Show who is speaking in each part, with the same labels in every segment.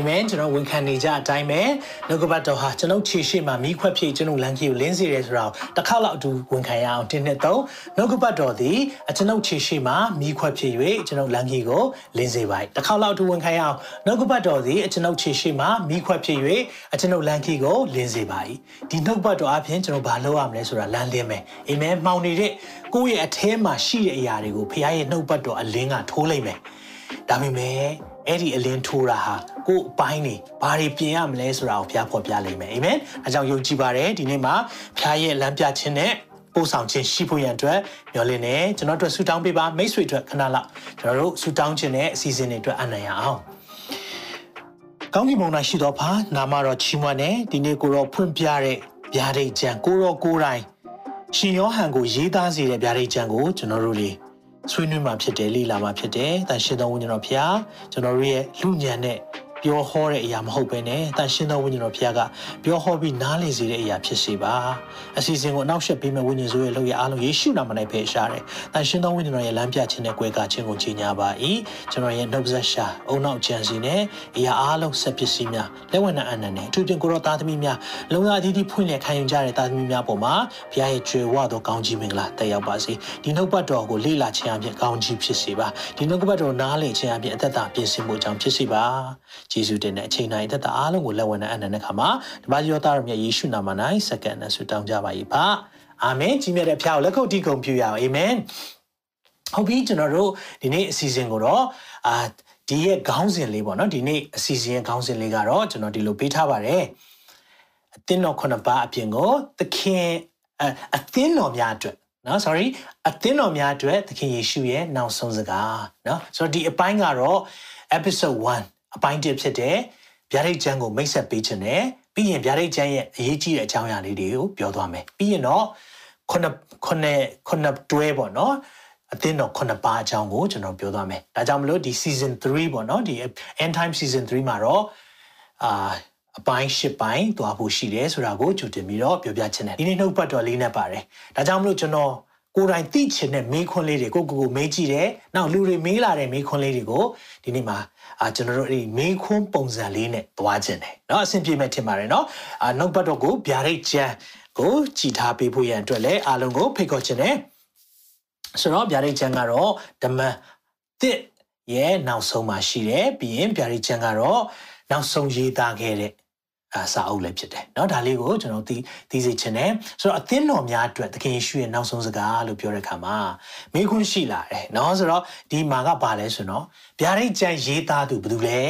Speaker 1: အာမင်ကျွန်တော်ဝန်ခံနေကြအတိုင်းပဲနှုတ်ကပတ်တော်ဟာကျွန်တော်ခြေရှိမှမိခွက်ဖြစ်ကျွန်တော်လမ်းကြီးကိုလင်းစေတယ်ဆိုတော့တစ်ခါလောက်အတူဝန်ခံရအောင်တင်းနှစ်သုံးနှုတ်ကပတ်တော်သည်ကျွန်တော်ခြေရှိမှမိခွက်ဖြစ်၍ကျွန်တော်လမ်းကြီးကိုလင်းစေပါ යි တစ်ခါလောက်အတူဝန်ခံရအောင်နှုတ်ကပတ်တော်သည်ကျွန်တော်ခြေရှိမှမိခွက်ဖြစ်၍ကျွန်တော်လမ်းကြီးကိုလင်းစေပါ යි ဒီနှုတ်ပတ်တော်အပြင်ကျွန်တော်ဘာလုပ်ရမလဲဆိုတာလမ်းလင်းမယ်အာမင်မှောင်နေတဲ့ကိုယ့်ရဲ့အထဲမှာရှိတဲ့အရာတွေကိုဖခင်ရဲ့နှုတ်ပတ်တော်အလင်းကထိုးလိုက်မယ်ဒါပေမဲ့ အဲ့ဒီအလင်းထိုးတာဟာကိုယ်အပိုင်းနေဘာတွေပြင်ရမလဲဆိုတာကိုဖျားဖော်ပြလိမ့်မယ်အာမင်အဲကြောင့်ယုံကြည်ပါတယ်ဒီနေ့မှာဖျားရဲ့လမ်းပြခြင်းနဲ့ပို့ဆောင်ခြင်းရှိဖို့ရန်အတွက်မျှော်လင့်နေကျွန်တော်တို့ဆူတောင်းပေးပါမိတ်ဆွေတို့ခဏလောက်ကျွန်တော်တို့ဆူတောင်းခြင်းနဲ့အစီအစဉ်တွေအတွက်အနံ့ရအောင်ကောင်းကင်ဘုံ၌ရှိသောဖာနာမတော်ချီးမွမ်းတဲ့ဒီနေ့ကိုတော့ဖွင့်ပြတဲ့ဗျာဒိတ်ကျန်ကိုရောကိုတိုင်းရှင်ယောဟန်ကိုရေးသားစေတဲ့ဗျာဒိတ်ကျန်ကိုကျွန်တော်တို့လေး ဆွေးနွေးမှာဖြစ်တယ်လိလာမှာဖြစ်တယ်။တန်ရှင်တော်ဝိညာဉ်တော်ဖျားကျွန်တော်တို့ရဲ့လူညံတဲ့ ပြောဟောတဲ့အရာမဟုတ်ဘဲနဲ့တန်ရှင်းသောဝိညာဉ်တော်ဖခင်ကပြောဟောပြီးနားလည်စေတဲ့အရာဖြစ်စေပါအစီအစဉ်ကိုအနောက်ရှက်ပေးမဲ့ဝိညာဉ်ဆိုးရဲ့လုပ်ရအားလုံးယေရှုနာမ၌ဖယ်ရှားတယ်တန်ရှင်းသောဝိညာဉ်တော်ရဲ့လမ်းပြခြင်းနဲ့ကြွယ်ကခြင်းကိုကြီးညာပါ၏ကျွန်တော်ရဲ့နှုတ်ဆက်ရှာအုံနောက်ချန်စီနဲ့အရာအားလုံးဆက်ပစ္စည်းများလက်ဝဲနာအနန္တနဲ့အထူးသဖြင့်ကိုရောသားသမီးများလုံရအသီးသီးဖွင့်လျက်ခံယူကြတဲ့သားသမီးများပေါ်မှာဘုရားရဲ့ကြွယ်ဝသောကောင်းကြီးမင်္ဂလာတက်ရောက်ပါစေဒီနှုတ်ပတ်တော်ကိုလေ့လာခြင်းအပြင်ကောင်းကြီးဖြစ်စေပါဒီနှုတ်ပတ်တော်နားလည်ခြင်းအပြင်အသက်တာပြင်ဆင်မှုအကြောင်းဖြစ်စေပါယေရှုတင်တဲ့အချိန်တိုင်းသက်တာအားလုံးကိုလက်ဝဲနဲ့အနန္တခါမှာဓမ္မယောသားတော်မြတ်ယေရှုနာမ၌စက္ကန့်နဲ့ဆုတောင်းကြပါ၏ပါအာမင်ကြီးမြတ်တဲ့ဖခင်ကိုလက်ခုပ်တီးကုန်ပြုရအောင်အာမင်ဟုတ်ပြီကျွန်တော်တို့ဒီနေ့အစီအစဉ်ကိုတော့အာဒီရဲ့ခေါင်းစဉ်လေးပေါ့နော်ဒီနေ့အစီအစဉ်ရဲ့ခေါင်းစဉ်လေးကတော့ကျွန်တော်ဒီလိုပေးထားပါတယ်အသင်းတော်ခုနှစ်ပါးအပြင်ကိုသခင်အသင်းတော်များအတွက်နော် sorry အသင်းတော်များအတွက်သခင်ယေရှုရဲ့နောက်ဆုံးစကားနော်ဆိုတော့ဒီအပိုင်းကတော့ episode 1 အပိုင်းတစ်ဖြစ်တဲ့ဗျာဒိတ်ကျမ်းကိုမိတ်ဆက်ပေးခြင်းနဲ့ပြီးရင်ဗျာဒိတ်ကျမ်းရဲ့အရေးကြီးတဲ့အကြောင်းအရာလေးတွေကိုပြောသွားမယ်ပြီးရင်တော့ခုနှစ်ခုနှစ်ခုနှစ်တွဲပေါ့နော်အသင်းတော်ခုနှစ်ပါးအကြောင်းကိုကျွန်တော်ပြောသွားမယ်ဒါကြောင့်မလို့ဒီ season 3ပေါ့နော်ဒီ end time season 3မှာတော့အာအပိုင်း၈ပိုင်းသွားဖို့ရှိတယ်ဆိုတာကိုကြိုတင်ပြီးတော့ပြောပြချင်တယ်ဒီနေ့နှုတ်ပတ်တော်လေးနဲ့ပါတယ်ဒါကြောင့်မလို့ကျွန်တော်ကိုယ်တိုင်သိချင်တဲ့မေးခွန်းလေးတွေကိုကိုကိုမေးကြည့်တယ်။နောက်လူတွေမေးလာတဲ့မေးခွန်းလေးတွေကိုဒီနေ့မှာ အာကျွန်တော်တို့အဲ့ဒီမေးခွန်းပုံစံလေးနဲ့သွားခြင်းတယ်เนาะအဆင်ပြေမဲ့ထင်ပါတယ်เนาะအာနှုတ်ပတ်တော်ကိုဗျာဒိတ်ကျမ်းကိုကြည်ထားပေးဖို့ရန်အတွက်လည်းအားလုံးကိုဖိတ်ခေါ်ခြင်းတယ်ဆိုတော့ဗျာဒိတ်ကျမ်းကတော့ဓမ္မတစ်ရဲ့နောက်ဆုံးမှာရှိတယ်ပြီးရင်ဗျာဒိတ်ကျမ်းကတော့နောက်ဆုံးရေးသားခဲ့တဲ့အာစာအုပ်လည်းဖြစ်တယ်เนาะဒါလေးကိုကျွန်တော်သိသိစေချင်တယ်ဆိုတော့အသင်းတော်များအတွက်သခင်ယေရှုရဲ့နောက်ဆုံးစကားလို့ပြောတဲ့အခါမှာမိခွန်းရှိလာတယ်เนาะဆိုတော့ဒီမှာကဘာလဲဆိုတော့ ဗျာဒိတ်ကျမ်းရေးသားသူဘယ်သူလဲ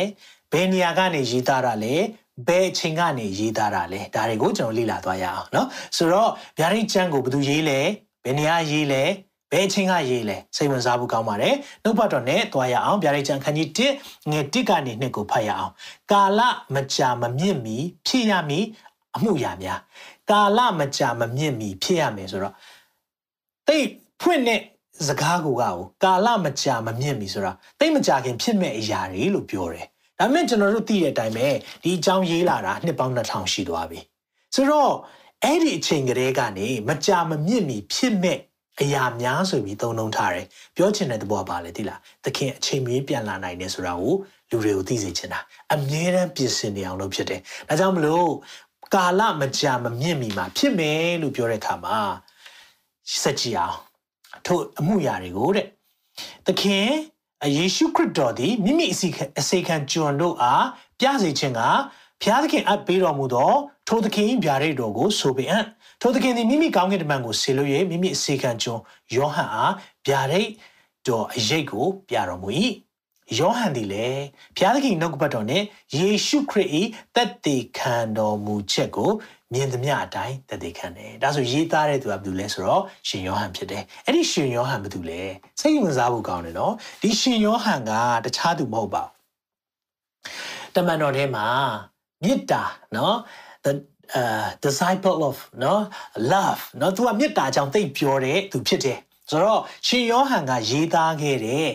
Speaker 1: ဘယ်နေရာကနေရေးသားတာလဲဘယ်အချိန်ကနေရေးသားတာလဲဒါတွေကိုကျွန်တော်လေ့လာသွားရအောင်เนาะဆိုတော့ဗျာဒိတ်ကျမ်းကိုဘယ်သူရေးလဲဘယ်နေရာရေးလဲဘယ်အချိန်ကရေးလဲစိတ်ဝင်စားဖို့ကောင်းပါတယ်နှုတ်ပတ်တော်နဲ့တွားရအောင်ဗျာဒိတ်ကျမ်းခန်းကြီး1ငယ်1ကနေ2ကိုဖတ်ရအောင်ကာလမကြာမမြင့်မီဖြစ်ရမည်အမှုရာများကာလမကြာမမြင့်မီဖြစ်ရမယ်ဆိုတော့တိတ်ဖွင့်တဲ့ စကားကိုကကိုကာလမကြာမမြင့်မီဆိုတာတိတ်မကြာခင်ဖြစ်မဲ့အရာတွေလို့ပြောတယ်ဒါပေမဲ့ကျွန်တော်တို့သိတဲ့အတိုင်းပဲဒီအကြောင်းရေးလာတာနှစ်ပေါင်း2000ရှိသွားပြီဆိုတော့အဲ့ဒီအချိန်ကလေးကနေမကြာမမြင့်မီဖြစ်မဲ့အရာများဆိုပြီးသုံးနှုန်းထားတယ်ပြောချင်တဲ့သဘောပါလေဒီလားသခင်အချိန်မီပြန်လာနိုင်တယ်ဆိုတာကိုလူတွေကိုသိစေချင်တာအမြဲတမ်းပြင်ဆင်နေအောင်လုပ်ဖြစ်တယ်ဒါကြောင့်မလို့ကာလမကြာမမြင့်မီမှာဖြစ်မယ်လို့ပြောတဲ့အခါမှာစက်ကြည့်အောင် ထို့အမှုရာတွေကိုတဲ့သခင်ယေရှုခရစ်တော်သည်မိမိအစီအစေခံကျွန်တို့အားပြစေခြင်းကဖျားသခင်အပ်ပေးတော်မူသောထိုသခင်ဗျာဒိတ်တော်ကိုဆိုပေအံ့ထိုသခင်သည်မိမိကောင်းကင်တမန်ကိုဆေလို့၍မိမိအစေခံကျွန်ယောဟန်အားဗျာဒိတ်တော်အရေးကိုပြတော်မူ၏ယောဟန်သည်လည်းဘုရားသခင်နှုတ်ကပတ်တော်နဲ့ယေရှုခရစ်၏တက်တည်ခံတော်မူချက်ကို မြင်သမျှအတိုင်းတက်တည်ခံတယ်။ဒါဆိုရေးသားတဲ့သူကဘယ်သူလဲဆိုတော့ရှင်ယောဟန်ဖြစ်တယ်။အဲ့ဒီရှင်ယောဟန်ဘယ်သူလဲ။စိတ်ဝင်စားဖို့ကောင်းတယ်နော်။ဒီရှင်ယောဟန်ကတခြားသူမဟုတ်ပါဘူး။တမန်တော်ထဲမှာမေတ္တာနော် the uh disciple of နော် love နော်သူကမေတ္တာကြောင့်သိပြောတဲ့သူဖြစ်တယ်။ဆိုတော့ရှင်ယောဟန်ကရေးသားခဲ့တဲ့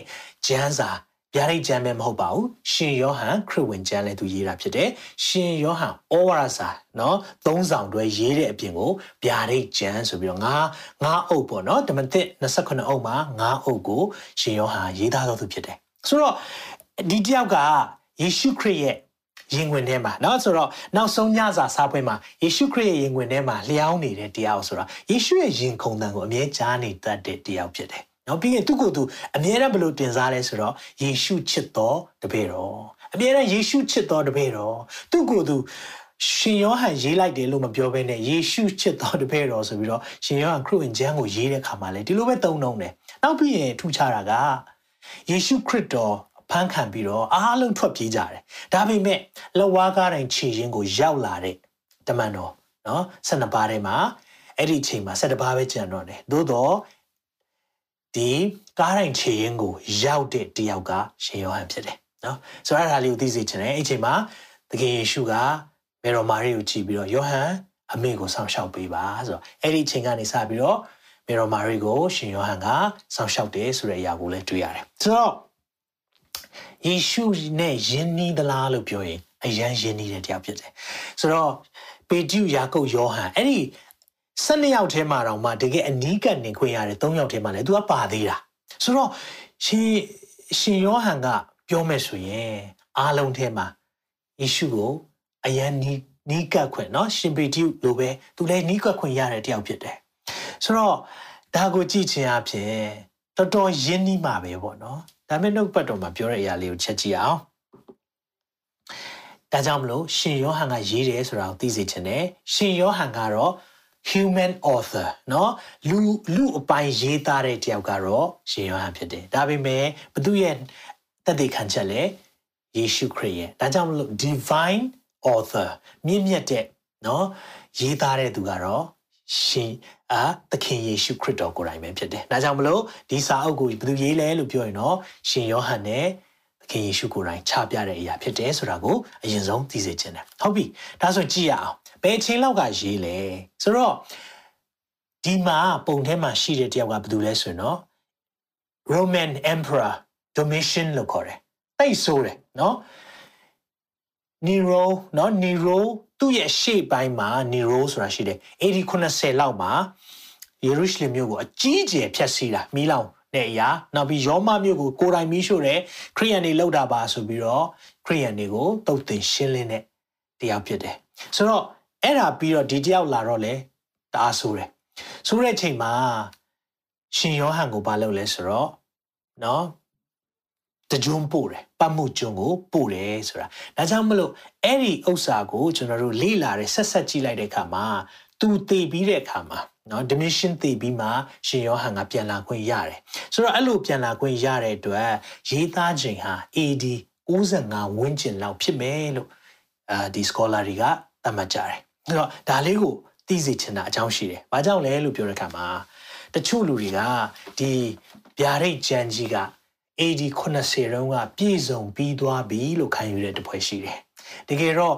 Speaker 1: ကျမ်းစာ ဗျာဒိတ်ကျမ်းပဲမဟုတ်ပါဘူးရှင်ယောဟန်ခရစ်ဝင်ကျမ်းလည်းသူရေးတာဖြစ်တယ်ရှင်ယောဟန်ဩဝါဒစာเนาะသုံးဆောင်တွဲရေးတဲ့အပြင်ကိုဗျာဒိတ်ကျမ်းဆိုပြီးတော့ငါငါအုပ်ပေါ့เนาะဓမ္မသစ်28အုပ်မှာငါအုပ်ကိုရှင်ယောဟန်ရေးသားတော်သူဖြစ်တယ်ဆိုတော့ဒီတယောက်ကယေရှုခရစ်ရဲ့ရင်ဝင်ထဲမှာเนาะဆိုတော့နောက်ဆုံးညစာစားပွဲမှာယေရှုခရစ်ရဲ့ရင်ဝင်ထဲမှာလျှောင်းနေတဲ့တရားဆိုတော့ယေရှုရဲ့ရင်ခုန်တန်ကိုအမြဲကြားနေတတ်တဲ့တရားဖြစ်တယ် နော်ပြီးရင်သူ့ကိုယ်သူအမြဲတမ်းဘလို့တင်စားလဲဆိုတော့ယေရှုချစ်တော်တပည့်တော်အမြဲတမ်းယေရှုချစ်တော်တပည့်တော်သူ့ကိုယ်သူရှင်ယောဟန်ရေးလိုက်တယ်လို့မပြောဘဲနဲ့ယေရှုချစ်တော်တပည့်တော်ဆိုပြီးတော့ရှင်ယောဟန်ခရစ်ဝင်ကျမ်းကိုရေးတဲ့ခါမှာလေဒီလိုပဲသုံးနှုံးတယ်နောက်ပြီးရင်ထူခြားတာကယေရှုခရစ်တော်ဖန်ခံပြီးတော့အားလုံးထွက်ပြေးကြတယ်ဒါပေမဲ့လဝါးကားတိုင်းခြေရင်းကိုရောက်လာတဲ့တမန်တော်နော်၁၂ပါးထဲမှာအဲ့ဒီချိန်မှာ၁၁ပါးပဲကျန်တော့တယ်သို့တော့ ဒီကားတိုင်းခြေရင်းကိုရောက်တဲ့တယောက်ကရှင်ယောဟန်ဖြစ်တယ်နော်ဆိုတော့အဲ့ဒါလေးကိုသိစေချင်တယ်အဲ့ချိန်မှာသခင်ယေရှုကမေတော်မာရိကိုကြည့်ပြီးတော့ယောဟန်အမေကိုဆောင်ရှောက်ပေးပါဆိုတော့အဲ့ဒီချိန်ကနေစပြီးတော့မေတော်မာရိကိုရှင်ယောဟန်ကဆောင်ရှောက်တယ်ဆိုတဲ့အရာကိုလည်းတွေ့ရတယ်ဆိုတော့ယေရှုနဲ့ယဉ်နီးသလားလို့ပြောရင်အယံယဉ်နီးတဲ့တရားဖြစ်တယ်ဆိုတော့ပေတရုယာကုပ်ယောဟန်အဲ့ဒီ 12ယောက်ထဲမှာတော့မှတကယ်အနီးကပ်နေခွင့်ရတယ်3ယောက်ထဲမှာလည်းသူကပါသေးတာဆိုတော့ရှင်ရှင်ယောဟန်ကပြောမယ်ဆိုရင်အားလုံးထဲမှာယေရှုကိုအယံနီးနီးကပ်ခွင့်เนาะရှင်ပေတရုလိုပဲသူလည်းနီးကပ်ခွင့်ရတဲ့တယောက်ဖြစ်တယ်ဆိုတော့ဒါကိုကြည့်ခြင်းအဖြစ်တော်တော်ယဉ်နီးမှာပဲပေါ့နော်ဒါမဲ့နှုတ်ပတ်တော်မှာပြောတဲ့အရာလေးကိုချက်ကြည့်အောင်ဒါကြောင့်မလို့ရှင်ယောဟန်ကရေးတယ်ဆိုတာကိုသိစေချင်တယ်ရှင်ယောဟန်ကတော့ human author เนาะလူလူအပိုင်းရေးသားတဲ့တယောက်ကတော့ရှင်ယောဟန်ဖြစ်တယ်ဒါပေမဲ့ဘသူရဲ့တသက်ခံချက်လဲယေရှုခရစ်ရဲ့ဒါကြောင့်မလို့ divine author မြင့်မြတ်တဲ့เนาะရေးသားတဲ့သူကတော့ရှင်အာသခင်ယေရှုခရစ်တော်ကိုယ်တိုင်ပဲဖြစ်တယ်။ဒါကြောင့်မလို့ဒီစာအုပ်ကိုဘယ်သူရေးလဲလို့ပြောရင်တော့ရှင်ယောဟန်နဲ့သခင်ယေရှုကိုယ်တိုင်ချပြတဲ့အရာဖြစ်တယ်ဆိုတာကိုအရင်ဆုံးသိစေချင်တယ်။ဟုတ်ပြီ။ဒါဆိုကြည့်ရအောင်။ ဘယ်အချိန်လောက်ကရေးလဲ။ဆိုတော့ဒီမှာပုံထဲမှာရှိတဲ့တယောက်ကဘယ်သူလဲဆိုရင်တော့ Roman Emperor Domitian လို့ခေါ်တယ်။တိတ်ဆိုးတယ်နော်။ Nero နော် Nero သူ့ရဲ့ရှေ့ပိုင်းမှာ Nero ဆိုတာရှိတယ်80 90လောက်မှာယေရုရှလင်မြို့ကိုအကြီးအကျယ်ဖျက်ဆီးတာမီးလောင်တဲ့အရာနောက်ပြီးယောမမြို့ကိုကိုယ်တိုင်မီးရှို့တယ်ခရိယန်တွေလောက်တာပါဆိုပြီးတော့ခရိယန်တွေကိုတုတ်တင်ရှင်းလင်းတဲ့တရားဖြစ်တယ်ဆိုတော့ အဲ့ဒါပြီးတော့ဒီတယောက်လာတော့လေတအားဆိုးတယ်ဆိုတဲ့အချိန်မှာရှင်ယောဟန်ကိုဘာလုပ်လဲဆိုတော့နော်တကြုံပို့တယ်ပတ်မှုကျွန်းကိုပို့တယ်ဆိုတာဒါကြောင့်မလို့အဲ့ဒီဥစ္စာကိုကျွန်တော်တို့လေ့လာတဲ့ဆက်ဆက်ကြည့်လိုက်တဲ့အခါမှာသူတည်ပြီးတဲ့အခါမှာနော် dimension တည်ပြီးမှရှင်ယောဟန်ကပြန်လာခွင့်ရတယ်ဆိုတော့အဲ့လိုပြန်လာခွင့်ရတဲ့အတွက်ရေးသားချိန်ဟာ AD 95ဝန်းကျင်လောက်ဖြစ်မယ်လို့အာဒီ scholar တွေကသတ်မှတ်ကြတယ် အဲ့တော့ဒါလေးကိုသိစေချင်တာအကြောင်းရှိတယ်။ဘာကြောင့်လဲလို့ပြောတဲ့အခါမှာတချို့လူတွေကဒီဗျာဒိတ်ကြံကြီးက AD 80တုန်းကပြည့်စုံပြီးသွားပြီလို့ခံယူတဲ့တပွဲရှိတယ်။တကယ်တော့